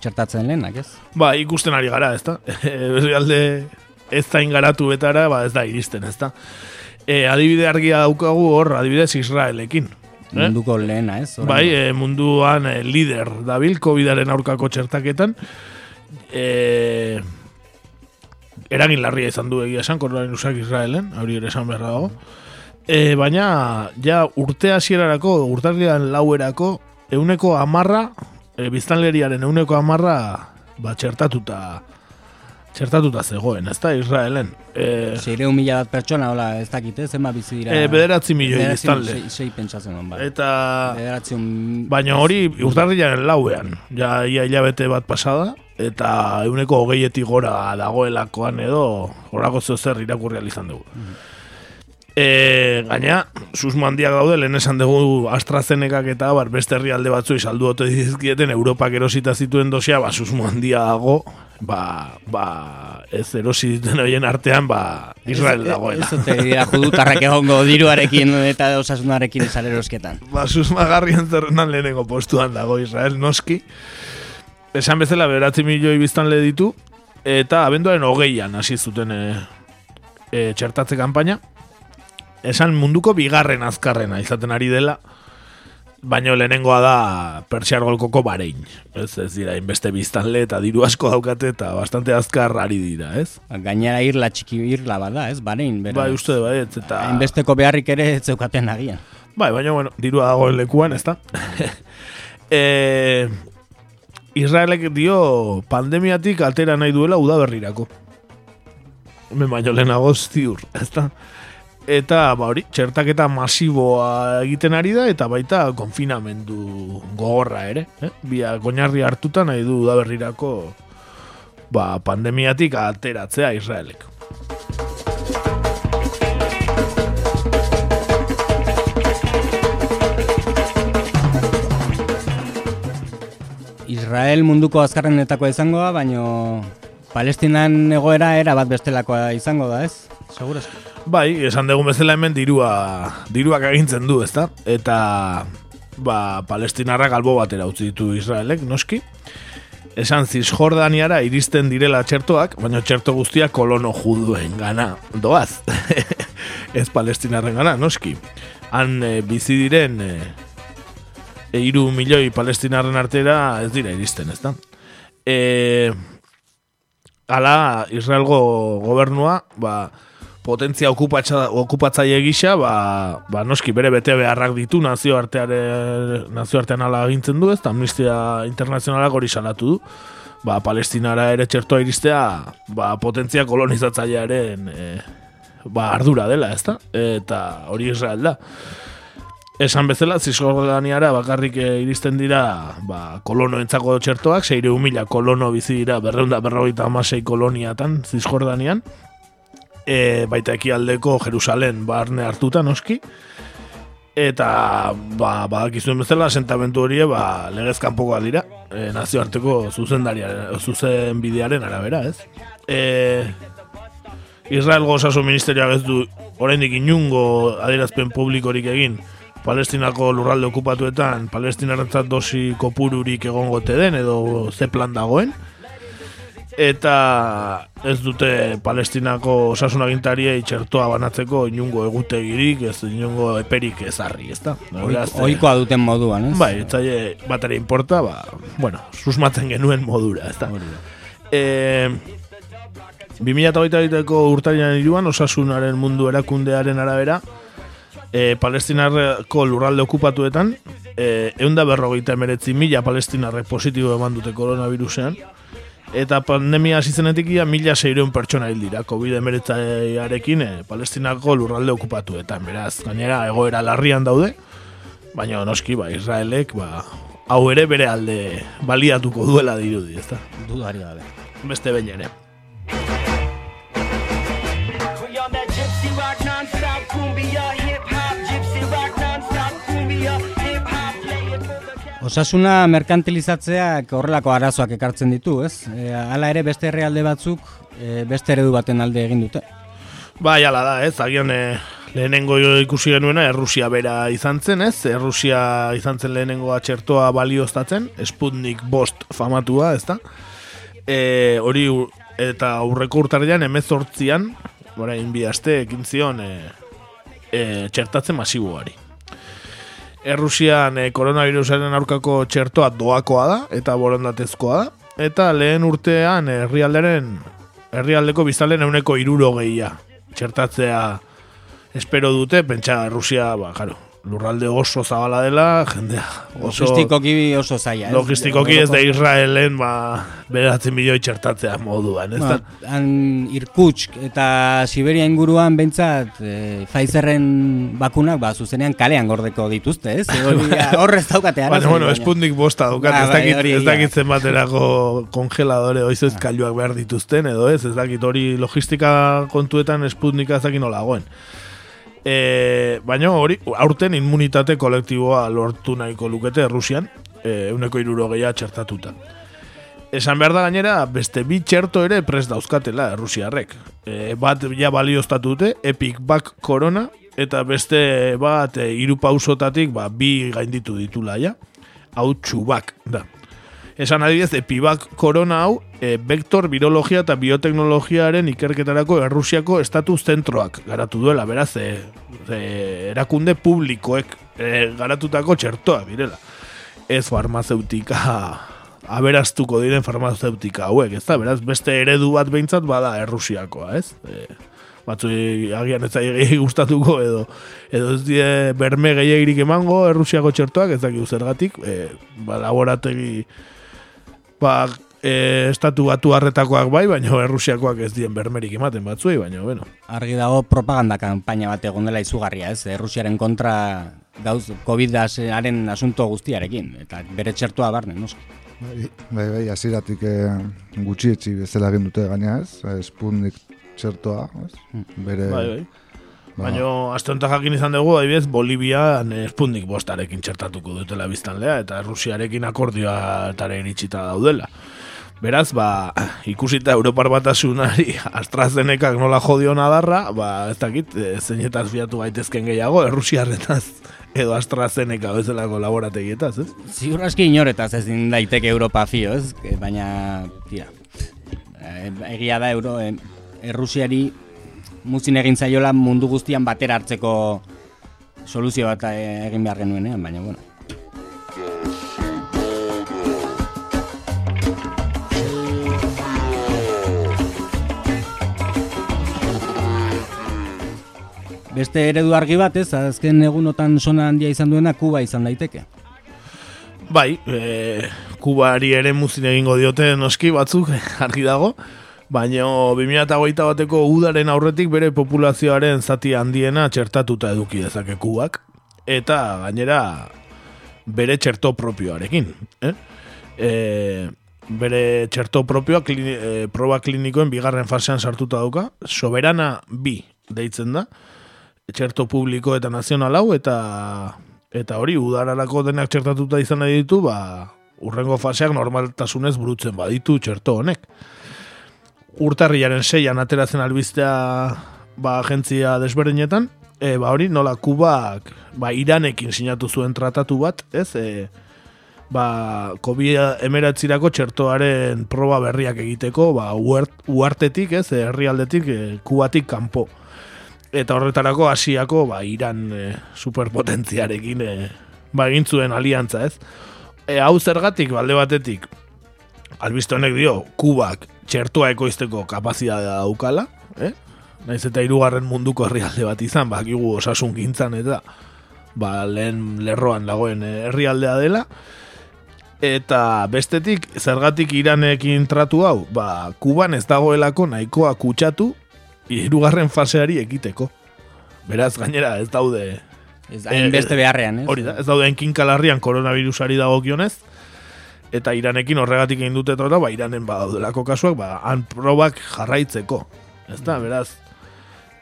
txertatzen lehenak, ez? Ba, ikusten ari gara, ezta? [LAUGHS] Herrialde ez da ingaratu betara, ba, ez da iristen, ezta? E, adibide argia daukagu hor, adibidez Israelekin. Eh? Munduko lehena, ez? Orain- Bai, e, munduan e, lider dabil, COVID-aren aurkako txertaketan. E, eragin larria izan du egia esan, koronavirusak Israelen, hori ere esan beharra dago. E, baina, ja, urte hasierarako, urtarrian lauerako, euneko amarra, e, biztanleriaren euneko amarra, ba, txertatuta, txertatuta zegoen, ez da, Israelen. E, Seireun mila bat pertsona, hola, ez dakit, ez, zenba bizi dira. e, bederatzi milioi biztanle. Sei, sei pentsatzen duen, bai. Eta... Bederatzi un- Baina hori urtarrilaren lauean, ja ia hilabete bat pasada, eta euneko hogeietik gora dagoelakoan edo horako zeo zer irakurri izan dugu. E, gaina, susmo handiak daude, lehen esan dugu AstraZenecak eta bar, beste herrialde batzuei saldu ote dizkieten Europak erosita zituen dosia, ba, susmo handia dago, ba, ba, ez erosi dituen horien artean, ba, Israel dagoela. Ez ote dira judutarrak egongo diruarekin eta osasunarekin esalerosketan. ba, susmagarrien zerrendan lehenengo postuan dago Israel noski. Esan bezala beratzi milioi biztanle ditu, eta abenduaren hogeian hasi zuten e, e, txertatze kanpaina. Esan munduko bigarren azkarrena izaten ari dela, baino lehenengoa da Pertsiar golkoko barein. Ez, ez dira, inbeste biztanle eta diru asko daukate eta bastante azkar ari dira, ez? Gainera irla txiki irla bada, ez? Barein, bera. Bai, uste bai, ez, eta... Hainbesteko beharrik ere ez zeukaten agian. Bai, baina, bueno, dirua dagoen lekuan, ez da? e, Israelek dio pandemiatik atera nahi duela udaberrirako. Hemen baino lehenago ziur, ez da? Eta, ba hori, txertaketa masiboa egiten ari da, eta baita konfinamendu gogorra ere. Eh? Bia, goñarri hartuta nahi du udaberrirako ba, pandemiatik ateratzea Israelek. Israel munduko azkarrenetakoa izango da, baino Palestinan egoera era bat bestelakoa izango da, ez? Seguros. Bai, esan dugun bezala hemen dirua diruak agintzen du, ezta? Eta ba, palestinarrak albo batera utzi ditu Israelek, noski. Esan Cisjordaniara iristen direla txertoak, baina txerto guztiak kolono juduen gana doaz. [LAUGHS] Ez palestinarren gana, noski. Han e, bizi diren e, e, iru milioi palestinarren artera ez dira iristen, ezta? E, ala Israelgo gobernua, ba, potentzia okupatza, okupatzaile gisa, ba, ba, noski bere bete beharrak ditu nazioarteare, nazioartean ala agintzen du, ez, amnistia internazionalak hori salatu du. ba, palestinara ere txertoa iristea, ba, potentzia kolonizatzailearen e, ba, ardura dela, ezta? Eta hori Israel da. Esan bezala, Zizkordaniara bakarrik eh, iristen dira ba, kolono entzako txertoak, seire humila kolono bizi dira berreunda berrogeita amasei koloniatan Zizkordanian, e, baita ekialdeko Jerusalen barne hartuta noski, eta ba, badakizuen bezala, sentamentu hori ba, legez kanpokoa dira, e, nazioarteko zuzen bidearen arabera, ez? E, Israel gozasun ministerioak ez du oraindik inungo adierazpen publikorik egin, Palestinako lurralde okupatuetan Palestinarrentzat dosi kopururik egongote den edo ze plan dagoen eta ez dute Palestinako osasun agintariei txertoa banatzeko inungo egutegirik, ez inungo eperik ezarri, ez da? Oikoa duten moduan, ez? Bai, etzaile batera importa, ba, bueno, susmatzen genuen modura, ez da? E, 2008ko urtarian iruan, osasunaren mundu erakundearen arabera, e, palestinarreko lurralde okupatuetan, e, eunda berrogeita emeretzi mila palestinarrek positibo eman dute koronavirusean, eta pandemia hasizenetik ia mila seireun pertsona hil dira, COVID-19arekin e, palestinako lurralde okupatuetan, beraz, gainera egoera larrian daude, baina noski, ba, Israelek, ba, hau ere bere alde baliatuko duela dirudi, ezta? Dudari gabe. Beste behin ere. Osasuna merkantilizatzeak horrelako arazoak ekartzen ditu, ez? E, hala ere beste herrialde batzuk e, beste eredu baten alde egin dute. Bai, hala da, ez? Agian e, lehenengo ikusi genuena Errusia bera izan zen, ez? Errusia izan zen lehenengo atxertoa balioztatzen, Sputnik bost famatua, ez da? E, hori eta aurreko urtarrian emezortzian, orain bi aste ekin zion e, e, txertatzen masiboari. Errusian e, koronavirusaren aurkako txertoa doakoa da eta borondatezkoa da. Eta lehen urtean herrialderen herrialdeko biztalen euneko iruro gehia txertatzea espero dute, pentsa Errusia, ba, jaro, lurralde oso zabala dela, jendea oso... Logistikoki oso zaila, ez? Logistikoki ez da Israelen, ba, beratzen milioi txertatzea moduan, ez da? Ba, han Irkutsk eta Siberia inguruan bentsat e, Pfizerren bakunak, ba, zuzenean kalean gordeko dituzte, ez? [LAUGHS] Horrez daukate, ara? Baina, bueno, Sputnik bosta daukat, ba, ez bai, dakit, ez dakit zenbaterako [LAUGHS] kongeladore oizo ez kailuak behar dituzten, edo ez, ez dakit hori logistika kontuetan Sputnika ez dakit nolagoen. E, baina hori, aurten immunitate kolektiboa lortu nahiko lukete Rusian, e, uneko iruro txertatuta. Esan behar da gainera, beste bi txerto ere pres dauzkatela Rusiarrek. E, bat ja baliostatute, Epic Back Corona, eta beste bat e, irupausotatik ba, bi gainditu ditula ja. Hau txubak, da. Esan adibidez, epibak korona hau, e, vektor, virologia eta bioteknologiaren ikerketarako Errusiako estatu zentroak garatu duela, beraz, e, e, erakunde publikoek e, garatutako txertoa, birela. Ez farmazeutika aberaztuko diren farmazeutika hauek, ez da, beraz, beste eredu bat behintzat bada Errusiakoa, ez? E, batzu agian ez zaigi gustatuko edo edo ez die berme gehiagirik emango Errusiako txertoak ez dakik zergatik e, ba, laborategi ba, e, estatu batu harretakoak bai, baina Errusiakoak ez dien bermerik ematen batzuei, baina, bueno. Argi dago propaganda kanpaina bat egon dela izugarria, ez? Errusiaren kontra gauz COVID-aren asunto guztiarekin, eta bere txertua barne, nosko? Bai, bai, bai, aziratik e, gutxietxi bezala egin dute gaina, ez? Spundik txertoa, ez? Hmm. Bere... Bai, bai. Ba. Baina, azte honetan jakin izan dugu, adibidez, Bolivia Spundik bostarekin txertatuko dutela biztanlea, eta Rusiarekin akordioa eta iritsita daudela. Beraz, ba, ikusita Europar batasunari [LAUGHS] AstraZeneca nola jodio nadarra, ba, ez dakit, e, zeinetaz biatu gaitezken gehiago, Errusiarretaz edo AstraZeneca bezalako laborategietaz, ez? Ziur aski inoretaz ez daiteke Europa fio, ez? Baina, tira, e, egia da Euro, Errusiari muzin egin zaiola mundu guztian batera hartzeko soluzio bat eh, egin behar genuenean, baina bueno. Beste eredu argi bat ez, azken egunotan sona handia izan duena Kuba izan daiteke. Bai, e, Kubari ere muzin egingo diote noski batzuk [LAUGHS] argi dago, baina 2008 bateko udaren aurretik bere populazioaren zati handiena txertatuta eduki dezake Kubak, eta gainera bere txerto propioarekin. Eh? E, bere txerto propioa klini, e, proba klinikoen bigarren fasean sartuta dauka, soberana bi deitzen da, txerto publiko eta nazional hau, eta eta hori udararako denak txertatuta izan nahi ditu, ba, urrengo faseak normaltasunez burutzen baditu txerto honek. Urtarriaren seian ateratzen albistea ba, agentzia desberdinetan, e, ba hori nola kubak ba, iranekin sinatu zuen tratatu bat, ez? E, ba, COVID emeratzirako txertoaren proba berriak egiteko, ba, uart, uartetik, ez? Herrialdetik, e, kubatik kanpo. Eta horretarako hasiako ba, iran e, superpotentziarekin e, ba, egin zuen aliantza, ez? E, hau zergatik, balde batetik, albiste honek dio, kubak txertua ekoizteko kapazitatea daukala, eh? Naiz eta hirugarren munduko herrialde bat izan, bakigu osasun gintzan eta ba, lehen lerroan dagoen herrialdea dela. Eta bestetik, zergatik iranekin tratu hau, ba, kuban ez dagoelako nahikoa kutsatu hirugarren faseari ekiteko. Beraz, gainera, ez daude... Ez da, beste beharrean, ez? Hori da, ez daude enkin kalarrian koronavirusari dagokionez, eta iranekin horregatik egin dute trota, ba, iranen badaudelako kasuak, ba, han probak jarraitzeko. Ez da, beraz,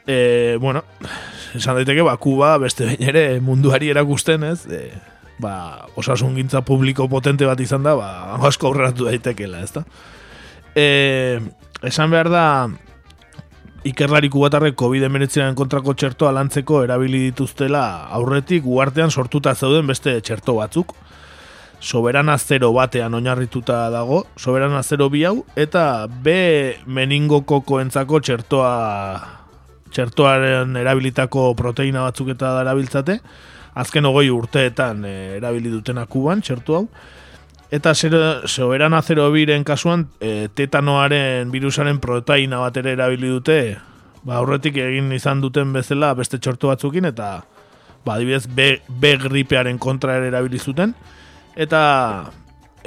e, bueno, esan daiteke, ba, Kuba beste behin ere munduari erakusten, ez? E, ba, osasun gintza publiko potente bat izan da, ba, asko aurreratu daitekela, ez da? E, esan behar da, ikerlari kubatarrek COVID-19 kontrako txertoa lantzeko erabili dituztela aurretik uartean sortuta zeuden beste txerto batzuk, soberana zero batean oinarrituta dago, soberana zero bi hau, eta B meningokoko entzako txertoa txertoaren erabilitako proteina batzuk eta erabiltzate, azken ogoi urteetan e, erabili dutena kuban, txertu hau, eta zero, soberana zero biren kasuan, e, tetanoaren virusaren proteina bat ere erabili dute, ba, aurretik egin izan duten bezala beste txertu batzukin, eta ba, adibidez, B, B gripearen kontra ere erabili zuten, eta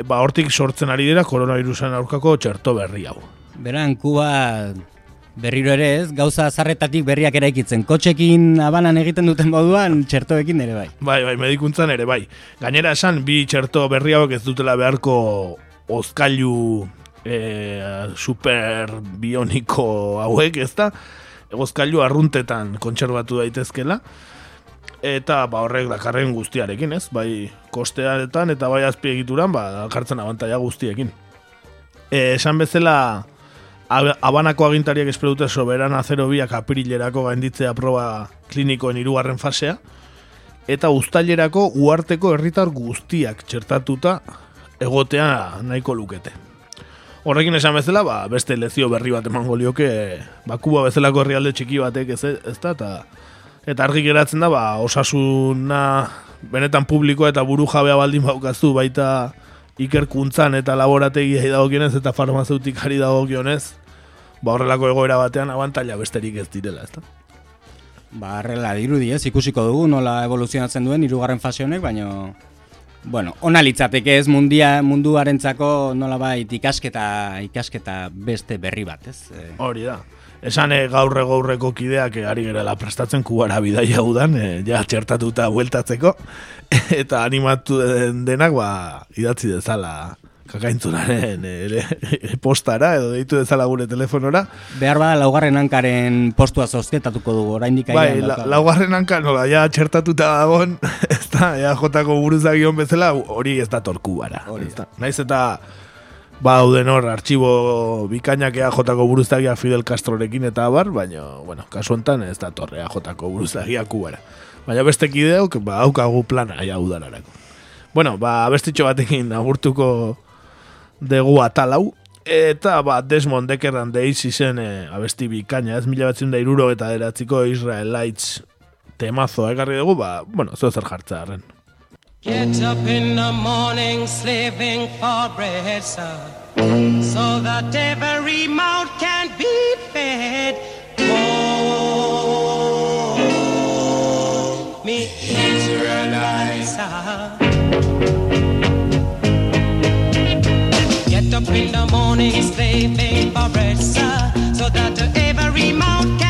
ba, hortik sortzen ari dira koronavirusen aurkako txerto berri hau. Beran, Kuba berriro ere ez, gauza zarretatik berriak eraikitzen. Kotxekin abanan egiten duten moduan, txertoekin ere bai. Bai, bai, medikuntzan ere bai. Gainera esan, bi txerto berri hauek ez dutela beharko ozkailu e, super bioniko hauek, ez da? Ozkailu arruntetan kontserbatu daitezkela eta ba horrek dakarren guztiarekin, ez? Bai kostearetan eta bai azpiegituran ba dakartzen abantaila guztiekin. E, esan bezala abanako agintariak espero soberana 02ak aprilerako gainditzea proba klinikoen hirugarren fasea eta uztailerako uarteko herritar guztiak txertatuta egotea nahiko lukete. Horrekin esan bezala, ba, beste lezio berri bat emango lioke, ba, kuba bezalako herrialde txiki batek ez, ez da, eta eta argi geratzen da ba, osasuna benetan publikoa eta buru jabea baldin baukazu baita ikerkuntzan eta laborategia dagokionez eta farmazeutikari dagokionez ba horrelako egoera batean abantaila besterik ez direla, ezta? Ba, horrela dirudi, ez, ikusiko dugu nola evoluzionatzen duen hirugarren fase honek, baina bueno, ona litzateke ez mundia munduarentzako nolabait ikasketa ikasketa beste berri bat, ez? Eh, Hori da. Esan e, gaurre gaurreko kideak e, ari gerela prestatzen kubara bidaia udan, e, ja txertatuta bueltatzeko, [LAUGHS] eta animatu den, denak ba, idatzi dezala kakaintzunaren e, postara, edo deitu dezala gure telefonora. Behar bada laugarren hankaren postua zozketatuko dugu, oraindik Bai, la, laugarren hanka, nola, ja txertatuta dagoen, [LAUGHS] ez da, ja jotako buruzagion bezala, hori ez da torkubara. Hori, naiz eta ba dauden hor artxibo bikainak EAJko buruzagia Fidel Castrorekin eta abar, baina, bueno, kasu honetan ez da torre EAJko buruzagia kubara. Baina beste kideok, ba, haukagu plana ja udararako. Bueno, ba, bestitxo batekin agurtuko dugu atalau, eta ba, Desmond Deckerran deiz izen e, abesti bikaina, ez mila batzen da iruro eta deratziko Israelites temazo egarri dugu, ba, bueno, zo zer jartza arren. Get up in the morning slaving for bread, sir, so that every mouth can be fed. Oh, me Israelites, Get up in the morning slaving for bread, sir, so that every mouth can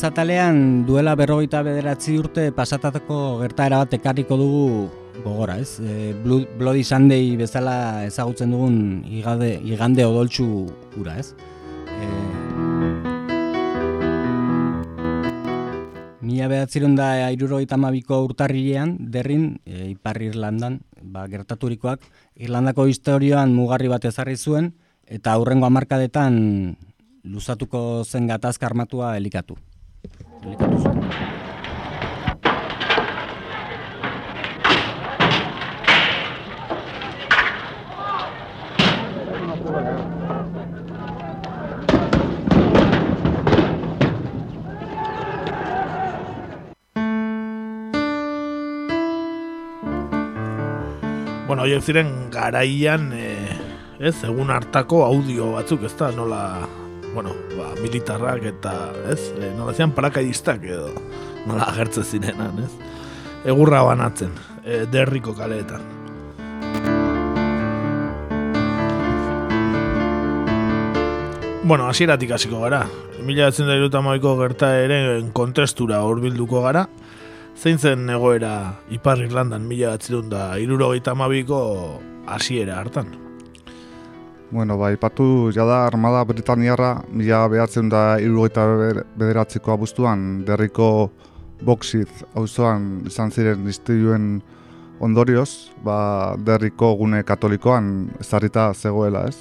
Gaurko egunen zatalean duela berrogeita bederatzi urte pasatatako gertaera bat ekarriko dugu gogora, ez? E, Blo- Bloody Sunday bezala ezagutzen dugun igande, igande odoltsu ura, ez? E, Mila behatziron da irurogeita amabiko urtarrilean, derrin, e, Ipar Irlandan, ba, gertaturikoak, Irlandako historioan mugarri bat ezarri zuen, eta aurrengo hamarkadetan luzatuko zen gatazka armatua elikatu. Elikatu zuen. Bueno, horiek ziren garaian, eh, ez, egun hartako audio batzuk, ez da, nola, bueno, ba, militarrak eta, ez, e, nola zian parakaidistak edo, nola agertzen zirenan, ez, egurra banatzen, e, derriko kaleetan. Bueno, hasieratik hasiko gara. Mila batzen da irutamaiko gerta ere kontestura horbilduko gara. Zein zen egoera Ipar Irlandan mila batzirun da irurogeita amabiko hasiera hartan. Bueno, ba, ipatu jada Armada Britaniarra mila behatzen da irurogeita bederatziko abuztuan derriko Boxit auzoan izan ziren istiluen ondorioz, ba, derriko gune katolikoan ezarrita zegoela, ez?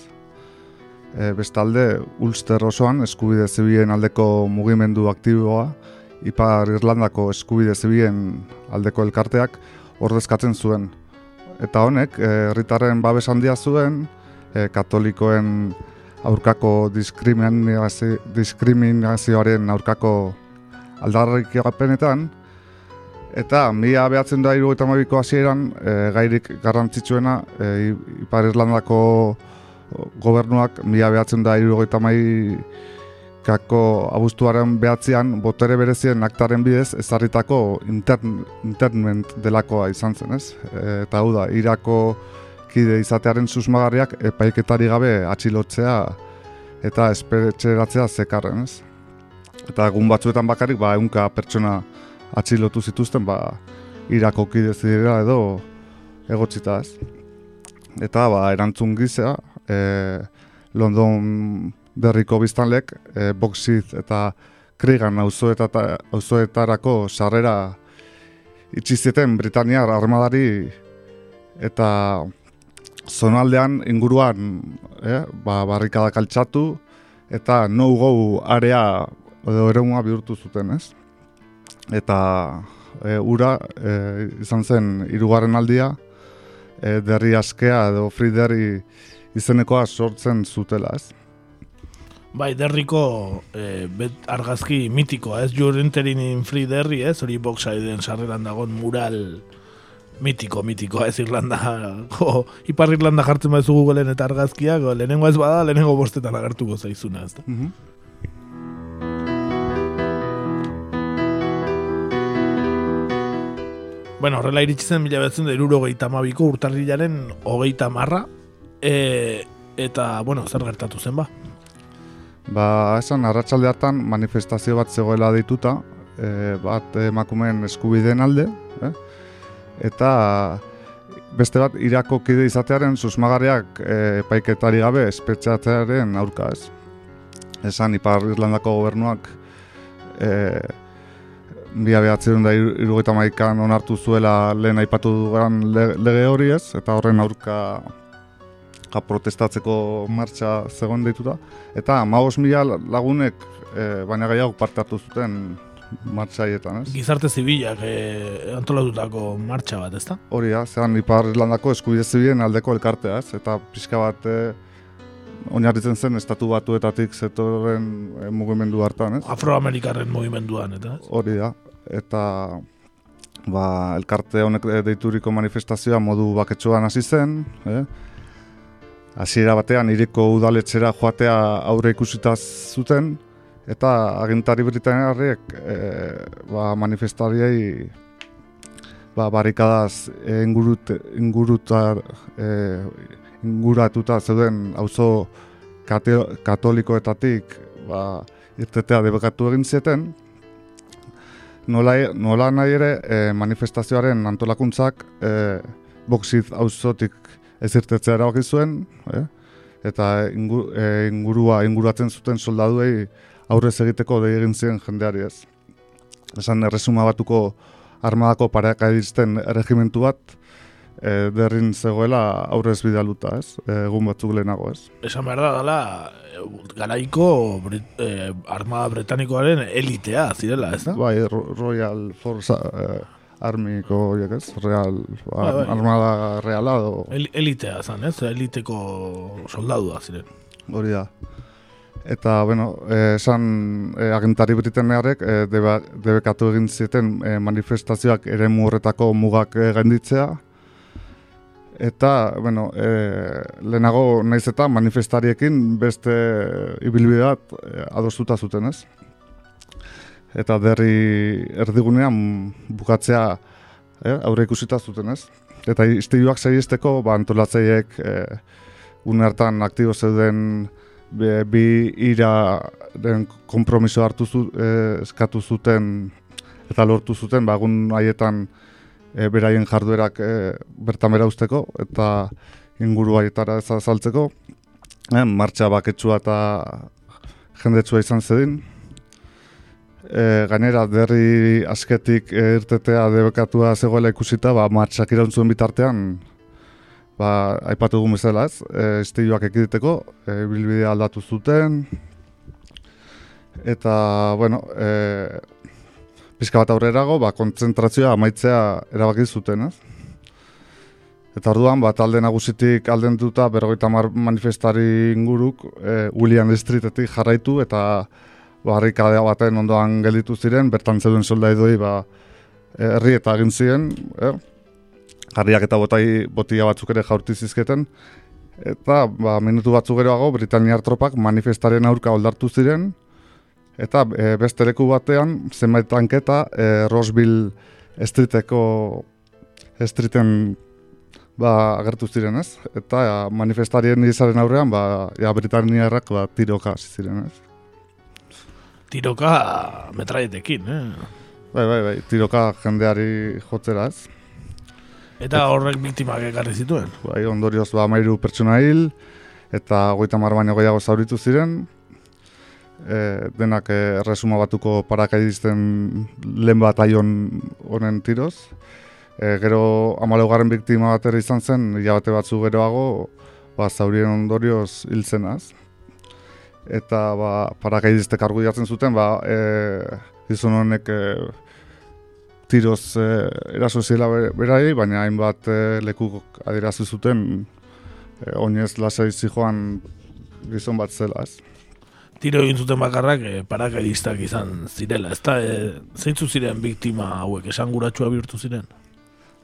E, bestalde, Ulster osoan eskubide zibien aldeko mugimendu aktiboa, Ipar Irlandako eskubide zibien aldeko elkarteak ordezkatzen zuen. Eta honek, eh, herritarren babes handia zuen, e, katolikoen aurkako diskriminazio, diskriminazioaren aurkako aldarrikapenetan, Eta mila behatzen da irugaita mabiko hasieran e, gairik garrantzitsuena e, Ipar Irlandako gobernuak mila behatzen da irugaita kako abuztuaren behatzean botere berezien aktaren bidez ezarritako intern, internment delakoa izan zen, ez? E, eta hau da, irako kide izatearen susmagarriak epaiketari gabe atxilotzea eta esperetxeratzea zekarren, ez? Eta egun batzuetan bakarrik, ba, eunka pertsona atxilotu zituzten, ba, irako kide zidera edo egotzita, ez? Eta, ba, erantzun gizea, e, London berriko biztanlek, e, boxit eta krigan auzoetarako sarrera itxizieten Britaniar armadari eta zonaldean inguruan eh, ba, barrikadak altxatu eta no-go area edo eremua bihurtu zuten, ez? Eta e, ura e, izan zen hirugarren aldia e, derri askea edo free derri izenekoa sortzen zutela, ez? Bai, derriko e, bet argazki mitikoa, ez? You're entering in free derri, ez? Hori boxaiden sarreran dagoen mural mitiko, mitikoa, ez Irlanda. Jo, Ipar Irlanda jartzen baizu Googleen eta argazkiak, lehenengo ez bada, lehenengo bostetan agertuko zaizuna, ez da? Mhm. Bueno, horrela iritsi zen mila betzen da irurogeita amabiko urtarrilaren hogeita marra, e, eta, bueno, zer gertatu zen ba? Ba, esan, arratsalde hartan manifestazio bat zegoela dituta, e, bat emakumeen eskubideen alde, eh? Eta beste bat irako kide izatearen susmagarriak e, epaiketari gabe espetxatzearen aurka ez. Esan, Ipar Irlandako gobernuak e, Bia behatzen da irugaita maikan onartu zuela lehen aipatu dugan lege hori ez, eta horren aurka ja, protestatzeko martxa zegoen deituta. Eta maos mila lagunek, e, baina gehiago parte hartu zuten martxaietan, ez? Gizarte zibilak e, antolatutako martxa bat, ezta? Hori da, zean Ipar Irlandako eskubide zibilen aldeko elkartea, ez? Eta pixka bat e, oinarritzen zen estatu batuetatik zetorren e, mugimendu hartan, ez? Afroamerikarren mugimenduan, eta? Hori da, eta ba, elkarte honek deituriko manifestazioa modu baketsuan hasi zen, eh? hasiera batean iriko udaletxera joatea aurre ikusita zuten, eta agintari britaniarriek e, ba, manifestariei ba, barrikadaz e, ingurut, ingurutar, e, inguratuta zeuden auzo katolikoetatik ba, irtetea debekatu egin zieten, nola, nola nahi ere e, manifestazioaren antolakuntzak e, boxit auzotik ez irtetzea erabaki zuen, eh? eta ingu, e, ingurua inguratzen zuten soldaduei aurrez egiteko dei egin ziren jendeari ez. Esan erresuma batuko armadako parakadizten erregimentu bat, e, derrin zegoela aurrez bidaluta, ez? E, egun batzuk lehenago, ez? Esan behar da, dala, garaiko Brit, eh, armada britanikoaren elitea, zirela, ez da? Bai, Royal Force eh, Armiko, horiek ez? Real, Bai, bai. armada reala, do, El, elitea zan, ez? Eliteko soldadua ziren. hori da. Eta, bueno, esan eh, agentari britanearek eh, deba, debekatu egin zieten eh, manifestazioak ere horretako mugak eh, gainditzea. Eta, bueno, eh, lehenago naiz eta manifestariekin beste ibilbide bat eh, adostuta zuten, ez? Eta derri erdigunean bukatzea eh, aurre ikusita zuten, ez? Eta istiluak saihesteko ba antolatzaileek eh, une hartan aktibo zeuden be- bi ira den konpromiso hartu zu, eh, eskatu zuten eta lortu zuten ba egun haietan e, beraien jarduerak e, bertan bera usteko eta inguru haietara ez azaltzeko e, martxa baketsua eta jendetsua izan zedin. E, gainera derri asketik e, irtetea debekatua zegoela ikusita ba, martxak irauntzuen bitartean ba, aipatu dugun bezala ez, e, istiluak ekiditeko, e, bilbidea aldatu zuten, eta, bueno, e, pizka bat aurrerago, ba, kontzentrazioa amaitzea erabaki zuten, ez? Eta orduan, ba, talde nagusitik aldenduta berrogeita mar manifestari inguruk e, William Streetetik jarraitu eta barrikadea baten ondoan gelditu ziren, bertan zeuden soldaidoi ba, eh, herri eta egin ziren, eh? Harriak eta botai, botia batzuk ere jaurti zizketen, eta ba, minutu batzuk geroago Britaniar tropak manifestaren aurka oldartu ziren, eta e, beste leku batean zenbait tanketa e, Roseville Streeteko streeten ba, agertu ziren ez, eta ja, manifestarien izaren aurrean ba, ja, Britaniarrak ba, tiroka ziren ez. Tiroka metraietekin, eh? Bai, bai, bai, tiroka jendeari jotzera ez. Eta horrek biktimak ekarri zituen. Bai, ondorioz ba, mairu pertsona hil, eta goita mar baino gehiago zauritu ziren. E, denak e, erresuma batuko parakaidisten lehen bat aion honen tiroz. E, gero amaleugarren biktima bat ere izan zen, hilabete batzu geroago, ba, zaurien ondorioz hil zenaz. Eta ba, parakaidiste kargu jartzen zuten, ba, e, gizon honek e, tiroz e, eraso ziela be- berari, baina hainbat e, lekuk adierazi zuten e, oinez lasai zijoan gizon bat zela, ez. Tiro egin zuten bakarrak e, parakaidistak izan zirela, ezta e, zeintzu ziren biktima hauek esanguratsua bihurtu ziren.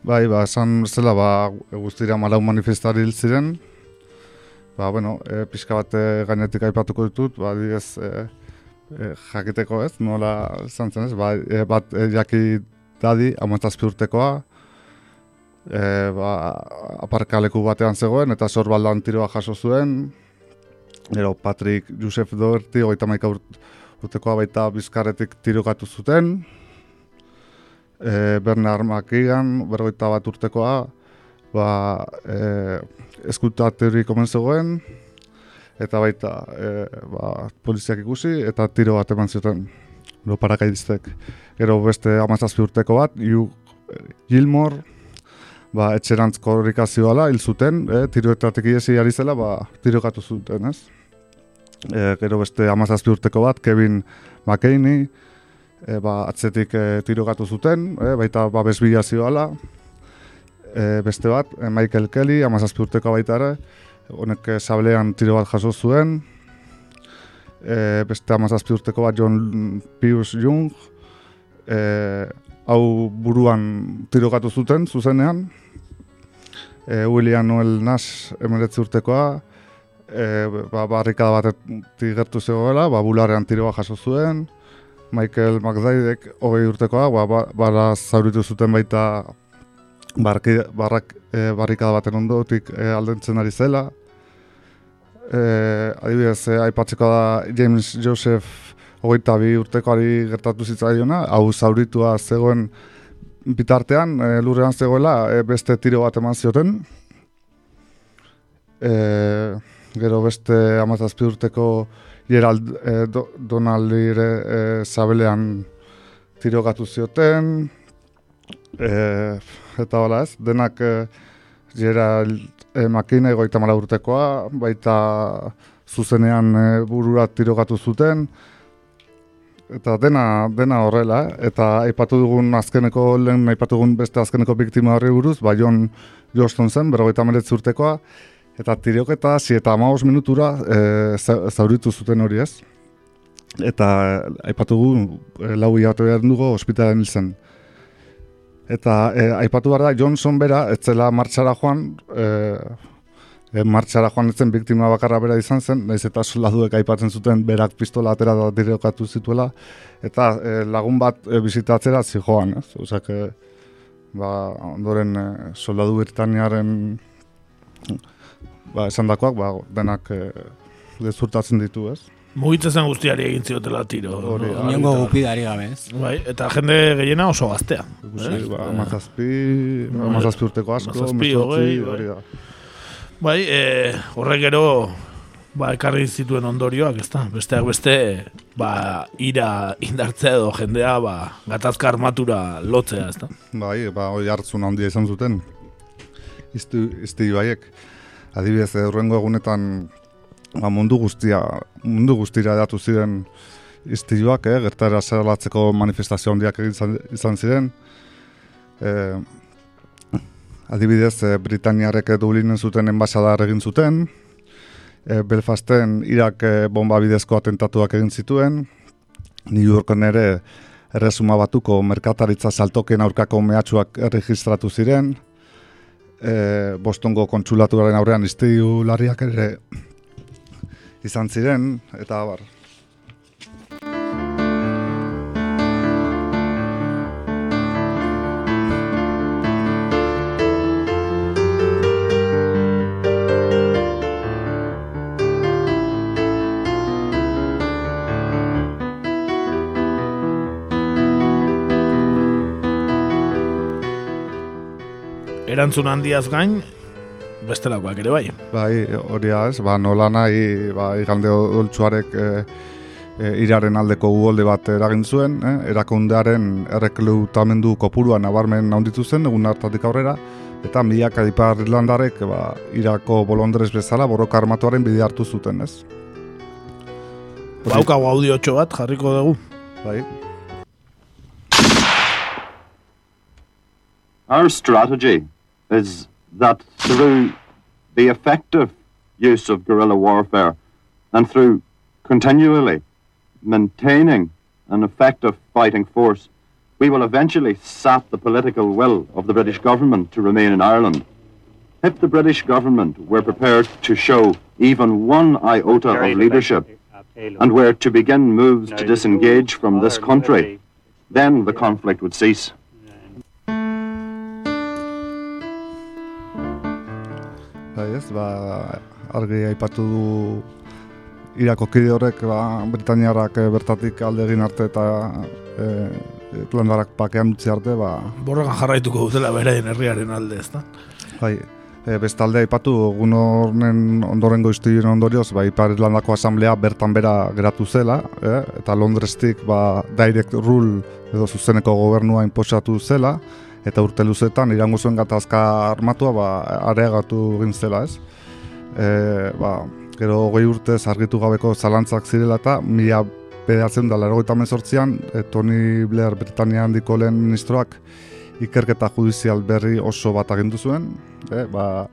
Bai, ba, esan zela, ba, guztira malau manifestari hil ziren, ba, bueno, e, pixka bat e, gainetik aipatuko ditut, ba, adibidez, e, e, jakiteko ez, nola izan zen ez, ba, e, bat e, jaki dadi, amazazpi urtekoa, e, ba, aparkaleku batean zegoen, eta sorbaldan tiroa jaso zuen, Gero Patrick Joseph Doherty, hogeita maika urt, urtekoa baita bizkarretik tirokatu zuten. E, Bernard McKeegan, berrogeita bat urtekoa, ba, e, eskutaterik omen zegoen, eta baita e, ba, poliziak ikusi, eta tiro bat eman zuten, lo parakaidistek. Gero beste amazazpi urteko bat, Hugh Gilmore, ba, etxerantz korrikazioala hil zuten, e, tiroetatik iesi ari zela, ba, tirokatu zuten, ez? E, gero beste amazazpi urteko bat, Kevin McCaney, e, ba, atzetik e, tirokatu zuten, e, baita ba, bezbilazioala, e, beste bat, Michael Kelly, amazazpi urteko baita ere, honek sablean tiro bat jaso zuen, e, beste amazazpi urteko bat John Pius Jung, e, hau buruan tirokatu zuten, zuzenean, e, William Noel Nash emeretzi urtekoa, e, ba, barrikada batetik gertu zegoela, ba, bularrean tiroa jaso zuen, Michael McDaidek hogei urtekoa, ba, ba, bara zauritu zuten baita barki, barrak, e, barrikada baten ondotik e, aldentzen ari zela. E, adibidez, e, aipatzeko da James Joseph hogeita bi urtekoari gertatu zitzaiona, hau zauritua zegoen bitartean, e, lurrean zegoela, e, beste tiro bat eman zioten. E, gero beste amazazpi urteko Gerald e, do, Donaldire e, zabelean tirokatu zioten, e, eta hola ez, denak e, Gerald e, Makine goita mala urtekoa, baita zuzenean e, burura tirokatu zuten, eta dena, dena horrela, eta aipatu dugun azkeneko, lehen aipatu dugun beste azkeneko biktima horri buruz, ba John Johnston zen, berrogeita meretzi urtekoa, eta tiroketa hasi eta amaos minutura e, za- zauritu zuten hori ez. Eta eh, aipatu dugu, e, lau hilabete behar dugu ospitalen hil zen. Eta e, aipatu behar da, Johnson bera, ez zela martxara joan, e, e, martxara joan etzen biktima bakarra bera izan zen, naiz eta soldaduek aipatzen zuten berak pistola atera da dirokatu zituela, eta e, lagun bat e, bizitatzera zijoan, ez? Osak, e, ba, ondoren e, soldadu Britaniaren ba, esan dakoak, ba, denak e, gezurtatzen ditu, ez? Mugitza zen guztiari egin ziotela tiro. Hori. Inongo gupidari gabe, ez? Bai, eta jende gehiena oso gaztea. Ikusi, Eh? ba, amazazpi, amazazpi urteko asko, mezortzi, hogei, bai. hori da. Bai, e, horrek gero ba, ekarri zituen ondorioak, ezta? Besteak beste, ba, ira indartzea edo jendea, ba, gatazka armatura lotzea, ezta? Bai, ba, hoi hartzun handia izan zuten. Izti, izti baiek. Adibidez, hurrengo egunetan ba, mundu guztia, mundu guztira edatu ziren iztiluak, eh, gertara zerlatzeko manifestazio handiak izan, izan ziren. Eh, adibidez, eh, Britaniarek Dublinen zuten enbasadar egin zuten, eh, Belfasten Irak eh, bomba bidezko atentatuak egin zituen, New Yorken ere erresuma batuko merkataritza saltoken aurkako mehatxuak erregistratu ziren, e, Bostongo kontsulatuaren aurrean iztiu larriak ere izan ziren, eta bar. Erantzun handiaz gain, bestelakoak ere bai. Bai, hori ez, ba, nola nahi, ba, igande oltsuarek e, e, iraren aldeko uholde bat eragin zuen, eh? erakundearen erreklutamendu kopurua nabarmen handitu zen, egun hartatik aurrera, eta milak adipar irlandarek ba, irako bolondrez bezala borroka armatuaren bide hartu zuten, ez? Baukago audiotxo bat jarriko dugu. Bai. Our strategy is that through the effective use of guerrilla warfare and through continually maintaining an effective fighting force, we will eventually sap the political will of the British government to remain in Ireland. If the British government were prepared to show even one iota of leadership and were to begin moves to disengage from this country, then the conflict would cease. Bai ez, ba, argi aipatu du Irako kide horrek ba, Britaniarrak eh, bertatik alde egin arte eta e, Irlandarak pakean utzi arte, ba, Borrokan jarraituko dutela beraien herriaren alde, ez da? bai, e, bestalde aipatu egun horren ondorengo istuien ondorioz, ba, Ipar Irlandako asamblea bertan bera geratu zela, e, eta Londrestik ba, direct rule edo zuzeneko gobernua inposatu zela, eta urte luzetan irango zuen gatazka armatua ba, areagatu egin zela, ez? E, ba, gero hogei urtez argitu gabeko zalantzak zirela eta mila behatzen da larogeita mezortzian, e, Tony Blair Britania handiko lehen ministroak ikerketa judizial berri oso bat agindu zuen, e, ba,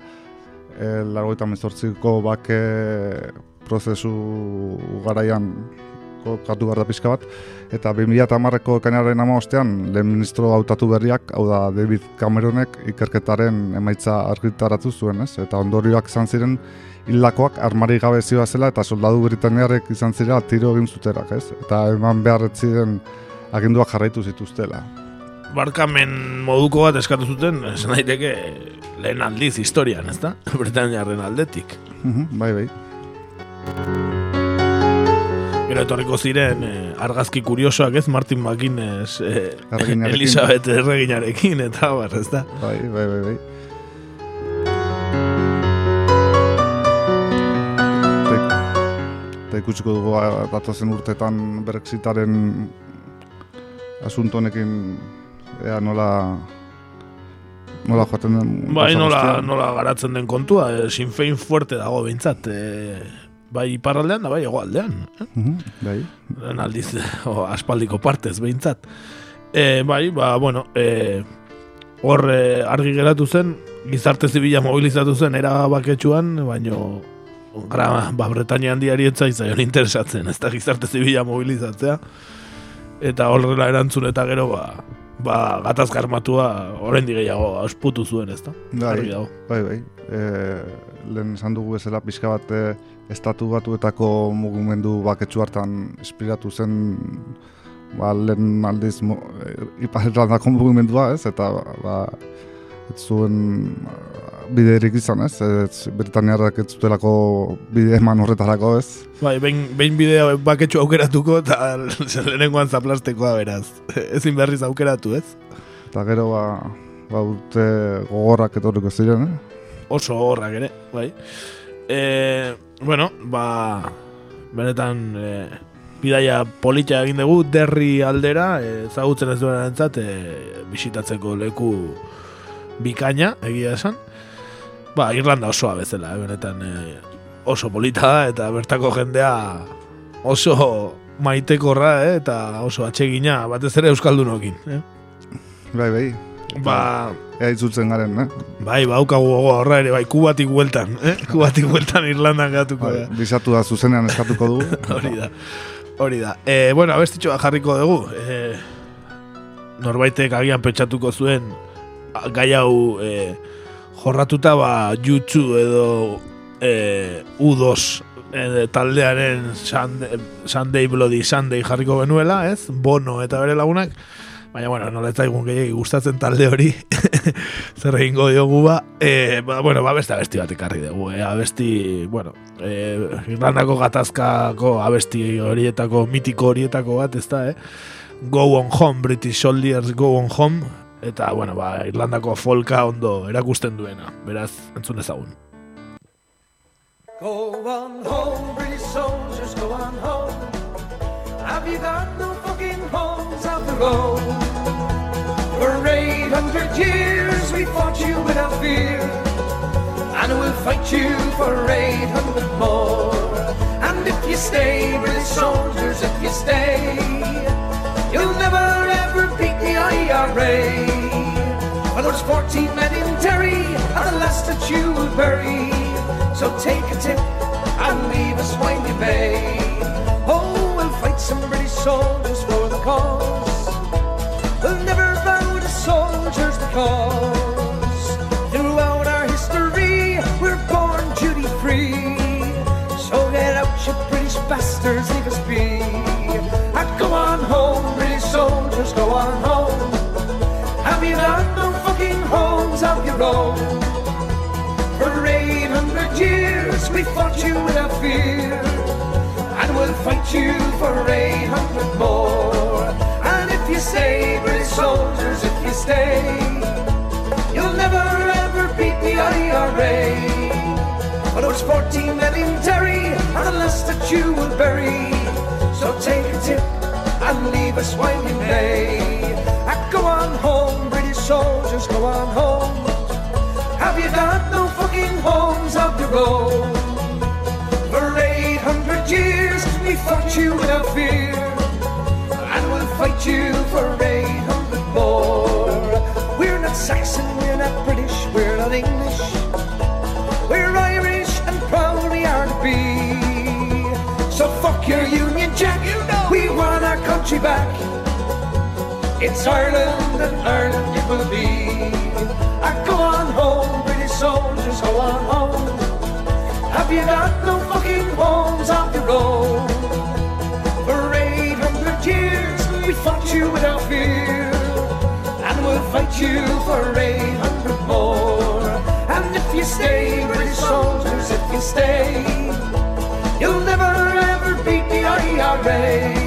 e, larogeita mezortziko bake prozesu garaian kokatu behar da pixka bat, eta 2008ko ekainaren amaostean lehen ministro hautatu berriak, hau da David Cameronek ikerketaren emaitza argitaratu zuen, ez? Eta ondorioak izan ziren hilakoak armari gabe zioa zela eta soldadu britaniarek izan zira tiro egin zuterak, ez? Eta eman behar ziren aginduak jarraitu zituztela. Barkamen moduko bat eskatu zuten, esan daiteke lehen aldiz historian, ez da? [LAUGHS] Britaniarren aldetik. Mhm, bai, bai. Gero etorriko ziren eh, argazki kuriosoak ez Martin McGuinness eh. Elizabeth erreginarekin eta bar, ez da? Bai, bai, bai, bai. Eta- ikusiko dugu a, datozen urtetan Brexitaren asunto honekin ea nola nola joaten den Bai, nola, nola garatzen den kontua, eh, Sinn Fein fuerte dago behintzat, eh, bai iparraldean da bai hegoaldean. Eh? Mhm, bai. Lehen aldiz, [LAUGHS] o, aspaldiko partez behintzat. E, bai, ba, bueno, e, hor e, argi geratu zen, gizarte zibila mobilizatu zen era baketsuan, baino gara, ba, Bretania handiari etzaitzaion interesatzen, ez da gizarte zibila mobilizatzea. Eta horrela erantzun eta gero, ba, ba gatazka armatua oraindik gehiago ausputu zuen, ez da? Bai, bai, bai. E, lehen esan dugu bezala pixka bat e, estatu batuetako mugimendu baketsu hartan inspiratu zen ba, lehen aldiz mo, e, mugimendua, ez? Eta ba, ez zuen biderik izan, ez? ez Britaniarrak ez zutelako bide eman horretarako, ez? Bai, behin, behin bidea baketxu aukeratuko eta [LAUGHS] lehenengoan zaplastekoa beraz. [LAUGHS] Ezin berriz aukeratu, ez? Eta gero ba, ba urte gogorrak etorriko ziren, eh? Oso horrak ere, bai. E, bueno, ba, benetan e, bidaia polita egin dugu, derri aldera, e, ezagutzen ez duen entzat, e, bisitatzeko leku bikaina, egia esan. Ba, Irlanda osoa bezala, eh, benetan e, oso polita da, eta bertako jendea oso maitekorra, eh, eta oso atsegina, batez ere Euskaldunokin. Eh? Bai, bai. Ba, Ea itzultzen garen, eh? Bai, baukagu gogoa horra ere, bai, kubatik bueltan, eh? [LAUGHS] Kubatik bueltan Irlandan gatuko Bai, da. bisatu da zuzenean eskatuko dugu. [LAUGHS] Hori da, hori da. E, bueno, abestitxoa jarriko dugu. E, norbaitek agian pentsatuko zuen gai hau e, jorratuta ba YouTube edo e, U2 e, taldearen Sunday, Sunday Bloody Sunday jarriko genuela, ez? Bono eta bere lagunak. Baina, bueno, nola ez zaigun gehiagik gustatzen talde hori, [LAUGHS] zer egingo diogu ba, e, ba, bueno, ba, beste abesti bat ekarri dugu, e, abesti, bueno, e, Irlandako gatazkako abesti horietako, mitiko horietako bat, ez da, eh? Go on home, British Soldiers Go on home, eta, bueno, ba, Irlandako folka ondo erakusten duena, beraz, entzun ezagun. Go on home, British soldiers, go on home. Have you got no fucking homes out the road? For 800 years we fought you without fear. And we'll fight you for 800 more. And if you stay, British soldiers, if you stay, you'll never ever beat the IRA. Well, there's 14 men in Derry, and the last that you will bury. So take a tip and leave us when you may. Oh, we'll fight some British soldiers for the cause. Because throughout our history we're born duty free. So get out, you British bastards, leave us be. Ah, go on home, British soldiers, go on home. Have you got no fucking homes of your own? For 800 years we fought you without fear. And we'll fight you for 800 more. And if you stay, British soldiers, if you stay, the IRA. But there's 14 men in Derry, and the last that you will bury. So take a tip and leave us while you may. Ah, go on home, British soldiers, go on home. Have you got no fucking homes of your own? Country back. It's Ireland and Ireland it will be. Ah, go on home, British soldiers, go on home. Have you got no fucking homes of your own? For 800 years we fought you without fear. And we'll fight you for 800 more. And if you stay, British soldiers, if you stay, you'll never ever beat the IRA.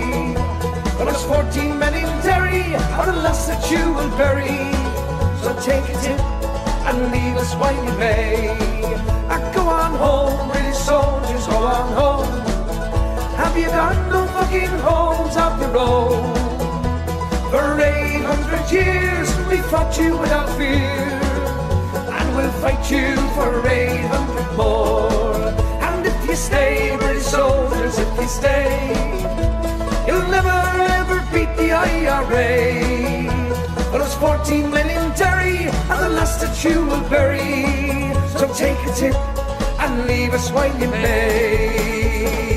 But there's 14 men in Derry, are the last that you will bury. So take a tip and leave us while you may. Ah, go on home, British soldiers, go on home. Have you got no fucking homes of your own? For 800 years we fought you without fear. And we'll fight you for 800 more. And if you stay, British soldiers, if you stay, you'll never IRA. But there's 14 men in Derry, and the last that you will bury. So take a tip and leave us while you may.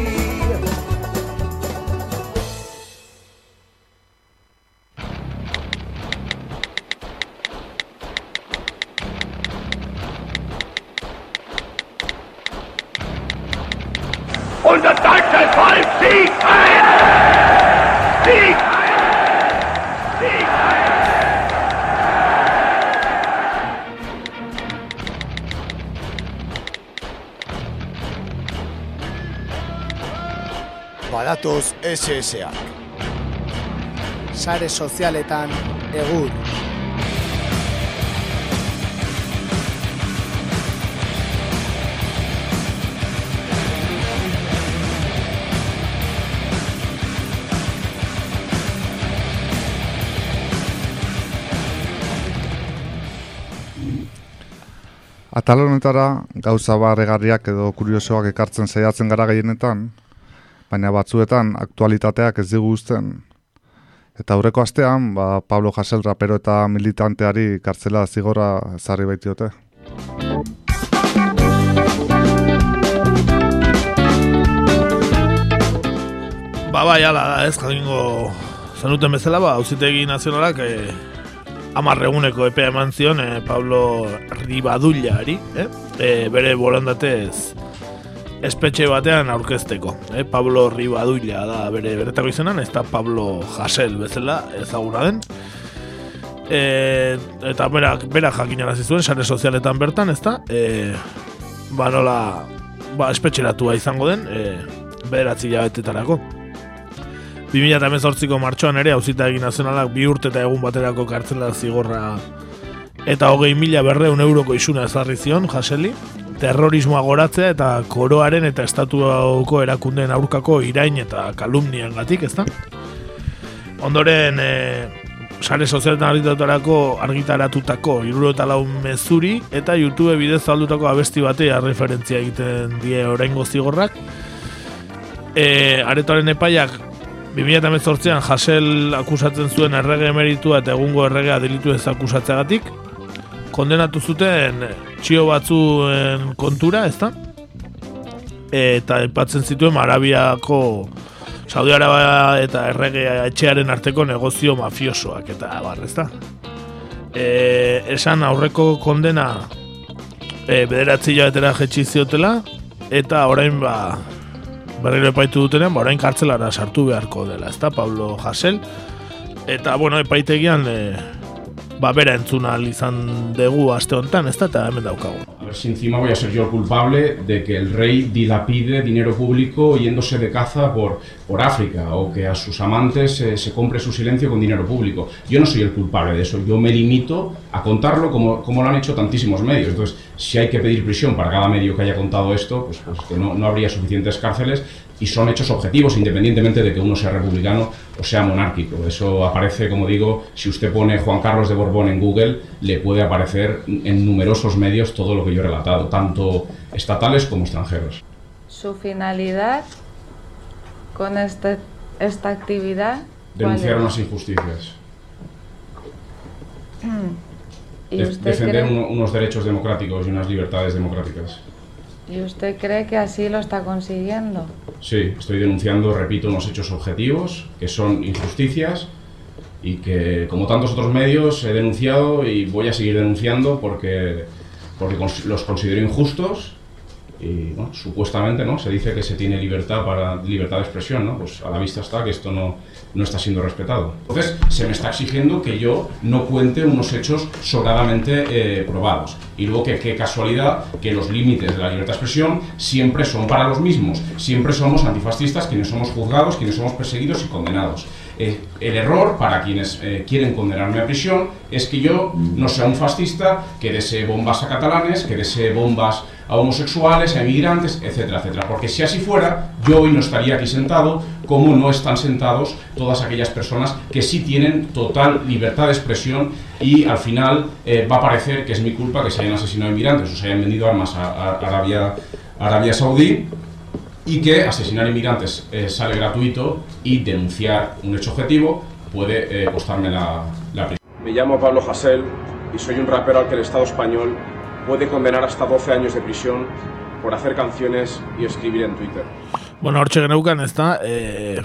SSA. Sare sozialetan egur. Atal honetara gauza barregarriak edo kuriosoak ekartzen saiatzen gara gehienetan, baina batzuetan aktualitateak ez digu uzten. Eta aurreko astean, ba, Pablo Hasel rapero eta militanteari kartzela zigora ezarri baitiote. Ba, bai, ala da, ez, jakingo zenuten bezala, ba, auzitegi nazionalak e, amarreguneko epea eman zion e, Pablo Ribadullari, eh? e, bere borondatez espetxe batean aurkezteko. Eh? Pablo Ribadulla da bere beretako izenan, ez da Pablo Jasel bezala ezaguna den. E, eta berak, berak jakinarazi zuen, sare sozialetan bertan, ez da, e, ba nola, ba, espetxeratua izango den, e, bederatzi jabetetarako. 2018ko martxoan ere auzitegi nazionalak bi urte eta egun baterako kartzela zigorra eta hogei mila berreun euroko isuna ezarri zion jaseli, terrorismoa goratzea eta koroaren eta estatuako erakundeen aurkako irain eta kalumnian gatik, ezta? Ondoren, e, sare sozialetan argitaratutako argitaratutako iruro lau mezuri eta YouTube bidez zaldutako abesti batea referentzia egiten die oraingo zigorrak. E, aretoaren epaiak 2018an Jasel akusatzen zuen errege emeritua eta egungo erregea delitu ez akusatzeagatik kondenatu zuten txio batzuen kontura, ezta? Eta epatzen zituen Arabiako Saudi Arabia eta errege etxearen arteko negozio mafiosoak eta bar, ezta? E, esan aurreko kondena e, bederatzi jabetera jetxi ziotela eta orain ba berriro epaitu dutenean, ba, orain kartzelara sartu beharko dela, ezta Pablo Jasel eta bueno, epaitegian e, ba bera entzun izan dugu aste honetan, ezta eta hemen daukagu. A ver si encima voy a ser yo el culpable de que el rey dilapide dinero público yéndose de caza por, por África o que a sus amantes eh, se compre su silencio con dinero público. Yo no soy el culpable de eso, yo me limito a contarlo como, como lo han hecho tantísimos medios. Entonces, si hay que pedir prisión para cada medio que haya contado esto, pues, pues que no, no habría suficientes cárceles y son hechos objetivos independientemente de que uno sea republicano o sea monárquico. Eso aparece, como digo, si usted pone Juan Carlos de Borbón en Google, le puede aparecer en numerosos medios todo lo que yo he relatado, tanto estatales como extranjeros. Su finalidad con este, esta actividad. ¿cuál Denunciar es? unas injusticias, ¿Y de- usted, defender cree, unos derechos democráticos y unas libertades democráticas. ¿Y usted cree que así lo está consiguiendo? Sí, estoy denunciando, repito, unos hechos objetivos que son injusticias y que, como tantos otros medios, he denunciado y voy a seguir denunciando porque, porque los considero injustos y bueno, supuestamente no se dice que se tiene libertad para libertad de expresión, ¿no? Pues a la vista está que esto no, no está siendo respetado. Entonces se me está exigiendo que yo no cuente unos hechos sobradamente eh, probados. Y luego que qué casualidad que los límites de la libertad de expresión siempre son para los mismos. Siempre somos antifascistas quienes somos juzgados, quienes somos perseguidos y condenados. Eh, el error para quienes eh, quieren condenarme a prisión es que yo no sea un fascista que desee bombas a catalanes, que desee bombas a homosexuales, a inmigrantes, etcétera, etcétera. Porque si así fuera, yo hoy no estaría aquí sentado, como no están sentados todas aquellas personas que sí tienen total libertad de expresión y al final eh, va a parecer que es mi culpa que se hayan asesinado inmigrantes o se hayan vendido armas a, a Arabia, Arabia Saudí y que asesinar inmigrantes eh, sale gratuito y denunciar un hecho objetivo puede eh, costarme la, la prisión. Me llamo Pablo Hasél y soy un rapero al que el Estado español puede condenar hasta 12 años de prisión por hacer canciones y escribir en Twitter. Bueno, hortxe geneukan, ez da, e,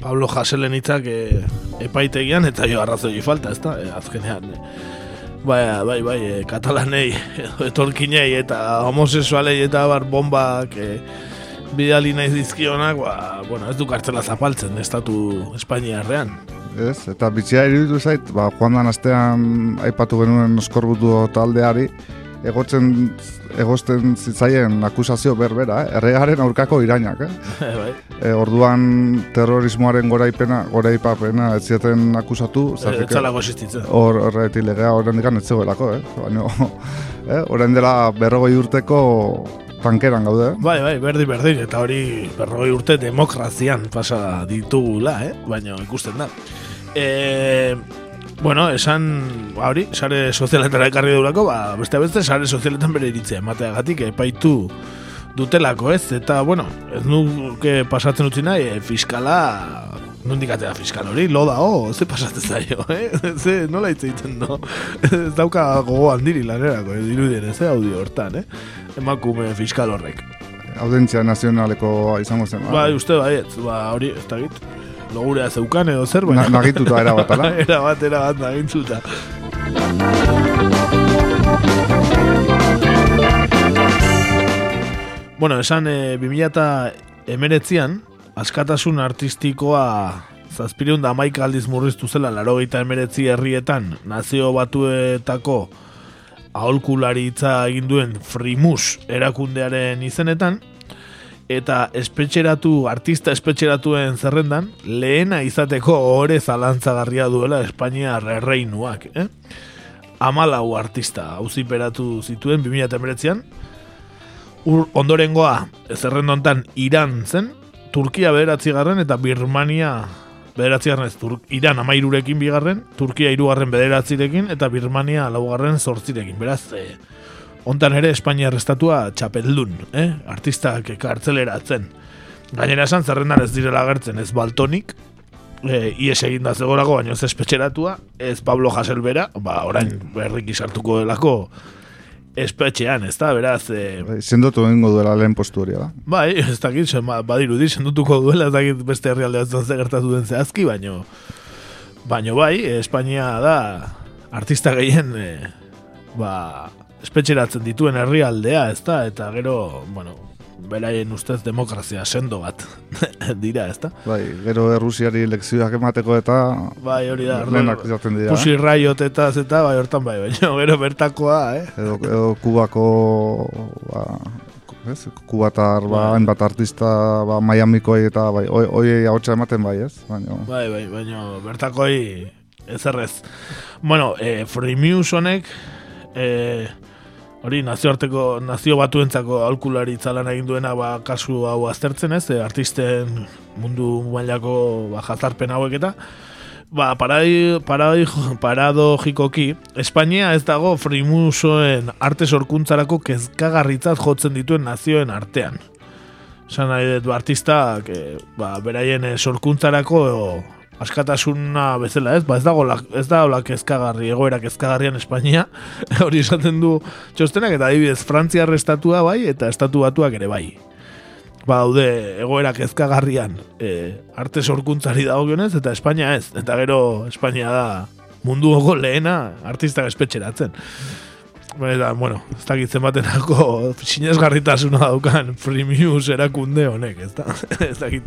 Pablo Jaselen hitzak e, epaitegian, eta jo arrazoi falta, ez da, e, azkenean. E, bai, bai, bai, e, katalanei, [LAUGHS] edo etorkinei, eta homosexualei, eta bar bombak e, bidali nahi dizkionak, ba, bueno, ez du kartzela zapaltzen, estatu Espainiarrean. Ez, eta bitxia iruditu zait, ba, joan dan astean aipatu genuen oskorbutu taldeari, egotzen egosten zitzaien akusazio berbera, eh? errearen aurkako irainak, eh? [LAUGHS] bai. E, orduan terrorismoaren goraipena, goraipapena ez zieten akusatu, Ez zalako existitzen. Hor, horretik legea horren dikan ez zegoelako, eh? Baina, [LAUGHS] eh? orain dela berrogoi urteko tankeran gaude? Bai, bai, berdin, berdin, eta hori berrogei urte demokrazian pasa ditugula, eh? baina ikusten da. E, bueno, esan, ba, hori, sare sozialetara ekarri durako, ba, beste beste, sare sozialetan bere iritzea emateagatik epaitu dutelako, ez? Eta, bueno, ez nuke pasatzen utzi nahi, e, fiskala, nondik atea fiskal hori, lo da, oh, ze pasatzen zaio, [LAUGHS] eh? ze, nola hitz egiten, no? [LAUGHS] ez dauka gogo handiri lanerako, eh? dirudien, ez, eh, audio hortan, eh? Emakume fiskal horrek. Audentzia nazionaleko izango zen. Bai, uste baiet, ba, hori, ez da git. logurea zeukan edo zer, Na- nagituta erabat, ala? [LAUGHS] erabat, erabat, nagituta. Bueno, esan e, 2000 askatasun artistikoa zazpireun da maika aldiz murriztu zela larogeita emeretzi herrietan nazio batuetako aholkularitza egin duen Frimus erakundearen izenetan eta espetxeratu, artista espetxeratuen zerrendan lehena izateko ore zalantzagarria duela Espainia erreinuak, eh? Amalau artista auziperatu zituen 2019an Ur, ondorengoa zerrenda hontan Iran zen, Turkia bederatzigarren eta Birmania bederatzigarren ez, Tur Iran amairurekin bigarren, Turkia hirugarren bederatzirekin eta Birmania laugarren zortzirekin. Beraz, eh, hontan ere Espainia arrestatua txapeldun, eh? artistak kartzeleratzen. Gainera esan zerrendan ez direla agertzen ez Baltonik, e, ies egin da zegorako, baina ez espetxeratua, ez Pablo Haselbera, ba, orain berriki sartuko delako espetxean, ez da, beraz, e, Bai, Sendotu egingo duela lehen postu hori, da. Bai, ez dakit, zen, ba, badirudi, sendutuko duela, ez dakit beste herrialde batzen ze gertatu den zehazki, baino, baino bai, Espainia da artista gehien, e, ba, espetxeratzen dituen herrialdea, ez da, eta gero, bueno, beraien ustez demokrazia sendo bat [LAUGHS] dira, ez da? Bai, gero Errusiari lekzioak emateko eta Bai, hori da, lehenak izaten dira. Pusi Riot eta zeta, bai, hortan bai, baina [LAUGHS] gero bertakoa, eh? Edo, edo Kubako ba, ez? Kubatar ba, Bai. hainbat artista ba, Miamikoei eta bai, hoi ahotsa ematen bai, ez? Baina, Bai, bai, baina bertakoi ez errez. Bueno, e, Freemius honek, e, hori nazioarteko, nazio batuentzako aholkularitza lan egin duena ba, kasu hau aztertzen ez, e, artisten mundu mailako ba, jazarpen hauek eta, ba, parai, parai, paradogikoki, Espainia ez dago Freemusoen arte sorkuntzarako kezkagarritzat jotzen dituen nazioen artean. Esan nahi dut, artistak, e, ba, beraien e, sorkuntzarako askatasuna bezala, ez? Ba, ez dago la- ez da hola kezkagarri, egoera kezkagarrian Espainia, [LAUGHS] hori esaten du txostenak, eta adibidez, Frantziar estatua bai, eta estatu batuak ere bai. Ba, daude egoera kezkagarrian e, arte sorkuntzari dagokionez, eta Espainia ez. Eta gero Espainia da munduoko lehena artistak espetxeratzen. Eta, bueno, ez dakit zenbatenako sinesgarritasuna daukan Freemius erakunde honek, ez da? [LAUGHS] ez dakit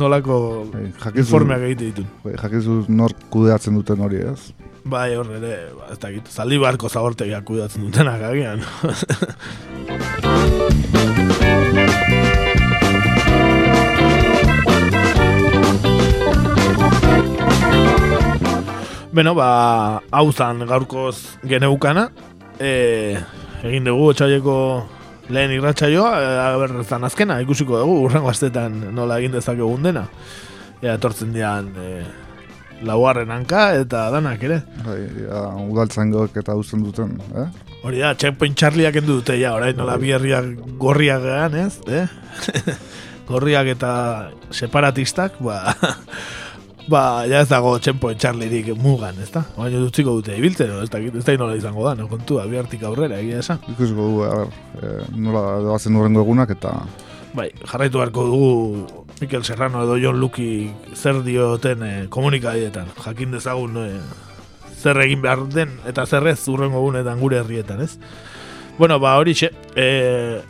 nolako jakizu- informeak egite ditun. bai, jakizu nor kudeatzen duten hori, ez? Bai, hor ere, ba, ez dakit, zaldi barko zabortegiak kudatzen dutenak agian. [LAUGHS] Beno, ba, hau zan gaurkoz geneukana. E, egin dugu otxaieko lehen irratsaioa, e, aber, zan azkena, ikusiko dugu, urrengo astetan nola egin dezakegun dena. Ea, etortzen dian e, laugarren hanka eta danak ere. Bai, ja, udaltzaingoek eta uzten duten, eh? Hori da, checkpoint Charlieak endu dute, ja, orain nola bi herriak gorriak gehan, ez? Eh? [LAUGHS] gorriak eta separatistak, ba, ba, ja ez dago checkpoint Charlierik mugan, ez da? Baina dutziko dute ibiltzen, ez da, ez da nola izango da, no kontua, bi hartik aurrera, egia esan. Ikusiko dugu, a ber, eh, nola doazen urrengo egunak eta Bai, jarraitu beharko dugu Mikel Serrano edo John Luki zer dioten eh, komunikadeetan, jakin dezagun eh, zer egin behar den eta zer ez urrengo egunetan gure herrietan, ez? Bueno, ba hori eh,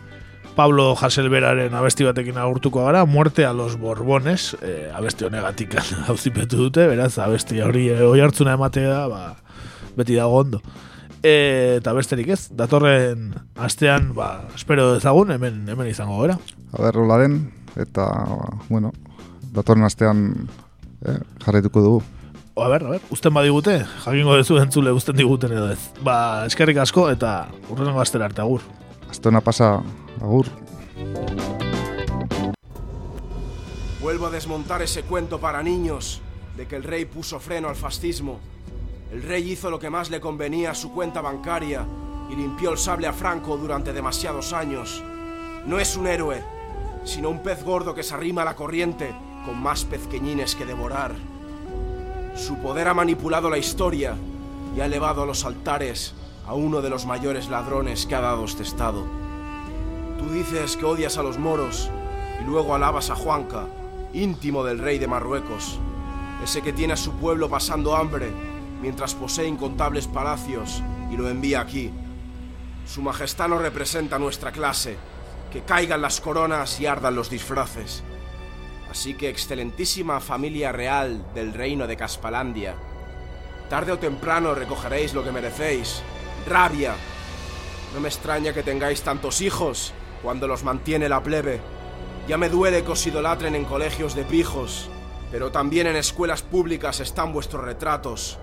Pablo Haselberaren abesti batekin agurtuko gara, Muerte a los Borbones, eh, abesti honegatik [LAUGHS] hauzipetu dute, beraz, abesti hori eh, oi hartzuna ematea, ba, beti dago ondo. E, eta besterik ez, datorren astean, ba, espero dezagun, hemen, hemen izango gara. a ber, hola den, eta, bueno, datorren astean eh, jarraituko dugu. O, a ber, a ber, usten badigute, jakingo dezu entzule usten diguten edo ez. Ba, eskerrik asko eta urrengo astera arte agur. Astona pasa, agur. Vuelvo a desmontar ese cuento para niños de que el rey puso freno al fascismo. El rey hizo lo que más le convenía a su cuenta bancaria y limpió el sable a Franco durante demasiados años. No es un héroe, sino un pez gordo que se arrima a la corriente con más pezqueñines que devorar. Su poder ha manipulado la historia y ha elevado a los altares a uno de los mayores ladrones que ha dado este estado. Tú dices que odias a los moros y luego alabas a Juanca, íntimo del rey de Marruecos, ese que tiene a su pueblo pasando hambre mientras posee incontables palacios y lo envía aquí. Su majestad nos representa nuestra clase, que caigan las coronas y ardan los disfraces. Así que, excelentísima familia real del reino de Caspalandia, tarde o temprano recogeréis lo que merecéis, rabia. No me extraña que tengáis tantos hijos cuando los mantiene la plebe. Ya me duele que os idolatren en colegios de pijos, pero también en escuelas públicas están vuestros retratos.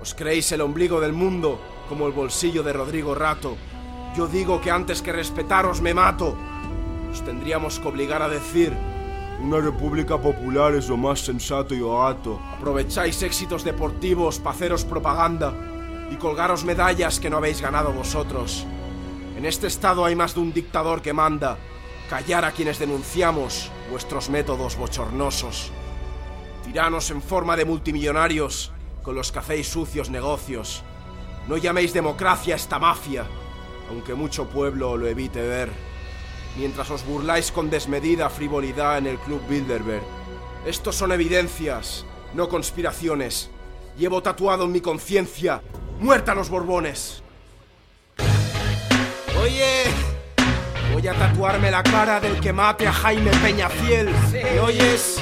Os creéis el ombligo del mundo, como el bolsillo de Rodrigo Rato. Yo digo que antes que respetaros me mato. Os tendríamos que obligar a decir, una república popular es lo más sensato y barato. Aprovecháis éxitos deportivos para haceros propaganda y colgaros medallas que no habéis ganado vosotros. En este estado hay más de un dictador que manda. Callar a quienes denunciamos vuestros métodos bochornosos. Tiranos en forma de multimillonarios con los que hacéis sucios negocios. No llaméis democracia a esta mafia, aunque mucho pueblo lo evite ver. Mientras os burláis con desmedida frivolidad en el Club Bilderberg. Estos son evidencias, no conspiraciones. Llevo tatuado en mi conciencia, muerta a los Borbones. Oye, voy a tatuarme la cara del que mate a Jaime Peñafiel. ¿Me oyes?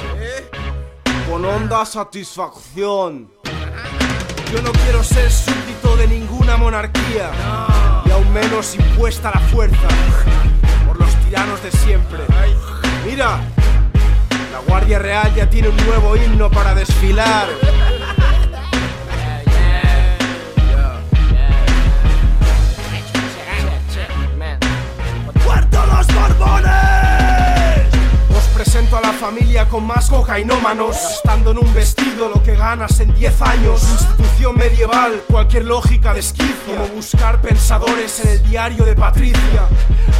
Con honda satisfacción. Yo no quiero ser súbdito de ninguna monarquía, y aún menos impuesta la fuerza por los tiranos de siempre. Mira, la Guardia Real ya tiene un nuevo himno para desfilar. ¡Muerto los Borbones! Os a la familia con más cocainómanos Gastando en un vestido lo que ganas en 10 años. Institución medieval, cualquier lógica de Como buscar pensadores en el diario de Patricia.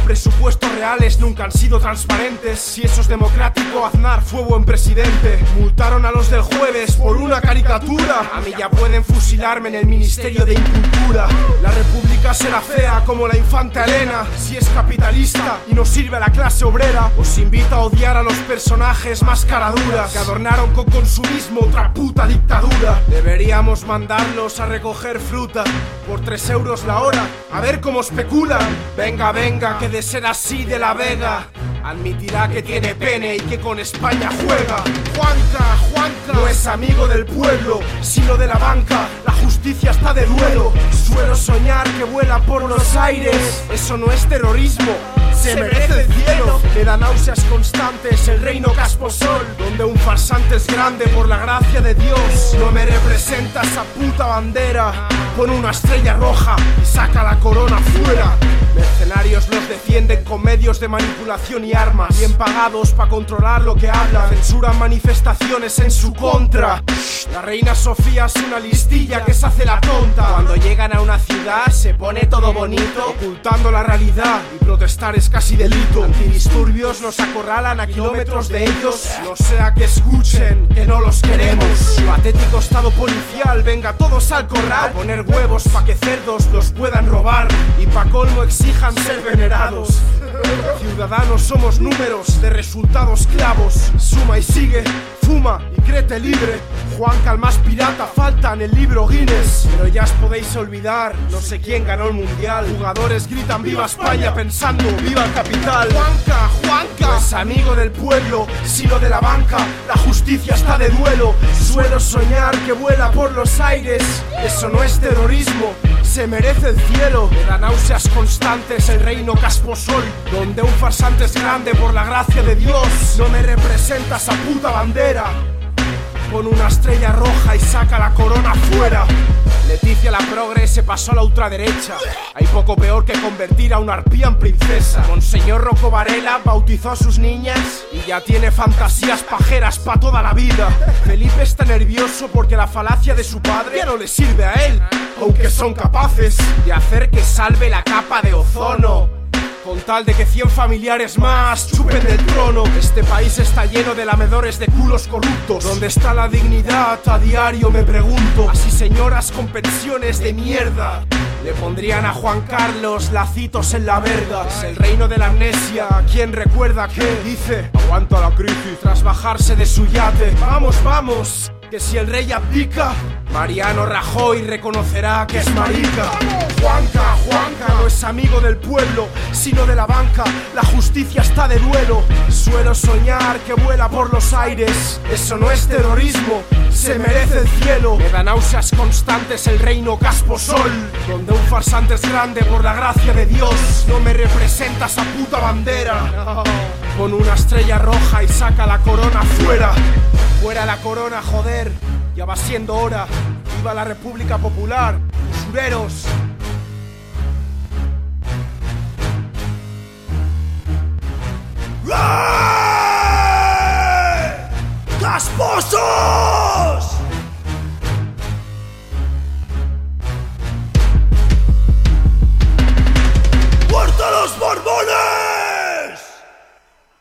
Presupuestos reales nunca han sido transparentes. Si eso es democrático, Aznar fue buen presidente. Multaron a los del jueves por una caricatura. A mí ya pueden fusilarme en el Ministerio de Incultura. La república será fea como la infanta Elena. Si es capitalista y no sirve a la clase obrera Os invito a odiar a los personajes más caraduras Que adornaron con consumismo otra puta dictadura. Deberíamos mandarlos a recoger fruta Por 3 euros la hora, a ver cómo especulan. Venga, venga, que de ser así de la vega Admitirá que tiene pene y que con España juega. Juanca, Juanca No es amigo del pueblo, sino de la banca. La justicia está de duelo. Suelo soñar que vuela por los aires. Eso no es terrorismo se merece el cielo Me da náuseas constantes el reino casposol Donde un farsante es grande por la gracia de Dios. No me representa esa puta bandera Pon una estrella roja y saca la corona fuera. Mercenarios los defienden con medios de manipulación y armas Bien pagados para controlar lo que hablan. Censuran manifestaciones en su contra. La reina Sofía es una listilla que se hace la tonta. Cuando llegan a una ciudad se pone todo bonito. Ocultando la realidad y protestar es casi delito. Antidisturbios nos acorralan a kilómetros de ellos. No sea que escuchen que no los queremos. Patético estado policial, venga todos al corral. A poner huevos pa' que cerdos los puedan robar. Y pa' colmo exijan ser venerados. Ciudadanos somos números de resultados clavos. Suma y sigue, y créete libre. Juanca el más pirata falta en el libro Guinness. Pero ya os podéis olvidar, no sé quién ganó el mundial. Jugadores gritan viva España pensando viva capital Juanca, Juanca es amigo del pueblo, sino de la banca. La justicia está de duelo. Suelo soñar que vuela por los aires. Eso no es terrorismo se merece el cielo. Me da náuseas constantes el reino casposol Donde un farsante es grande por la gracia de Dios. No me representa esa puta bandera Pon una estrella roja y saca la corona fuera. Leticia la progre se pasó a la ultraderecha. Hay poco peor que convertir a una arpía en princesa. Monseñor Rocco Varela bautizó a sus niñas Y ya tiene fantasías pajeras pa' toda la vida. Felipe está nervioso porque la falacia de su padre ya no le sirve a él Aunque son capaces de hacer que salve la capa de ozono con tal de que 100 familiares más chupen del trono Este país está lleno de lamedores de culos corruptos ¿Dónde está la dignidad? A diario me pregunto Así señoras con pensiones de mierda Le pondrían a Juan Carlos lacitos en la verga. Es el reino de la amnesia. ¿Quién recuerda qué? Dice, aguanta la crisis tras bajarse de su yate. Vamos, vamos. Que si el rey abdica, Mariano Rajoy reconocerá que es marica. Juanca, Juanca no es amigo del pueblo, sino de la banca. La justicia está de duelo. Suelo soñar que vuela por los aires. Eso no es terrorismo, se merece el cielo. Me da náuseas constantes el reino Casposol, donde un farsante es grande por la gracia de Dios. No me representa esa puta bandera. Con una estrella roja y saca la corona fuera. Fuera la corona, joder. Ya va siendo hora. Viva la República Popular. Usureros. ¡Casposos! ¡Muertos los borbones!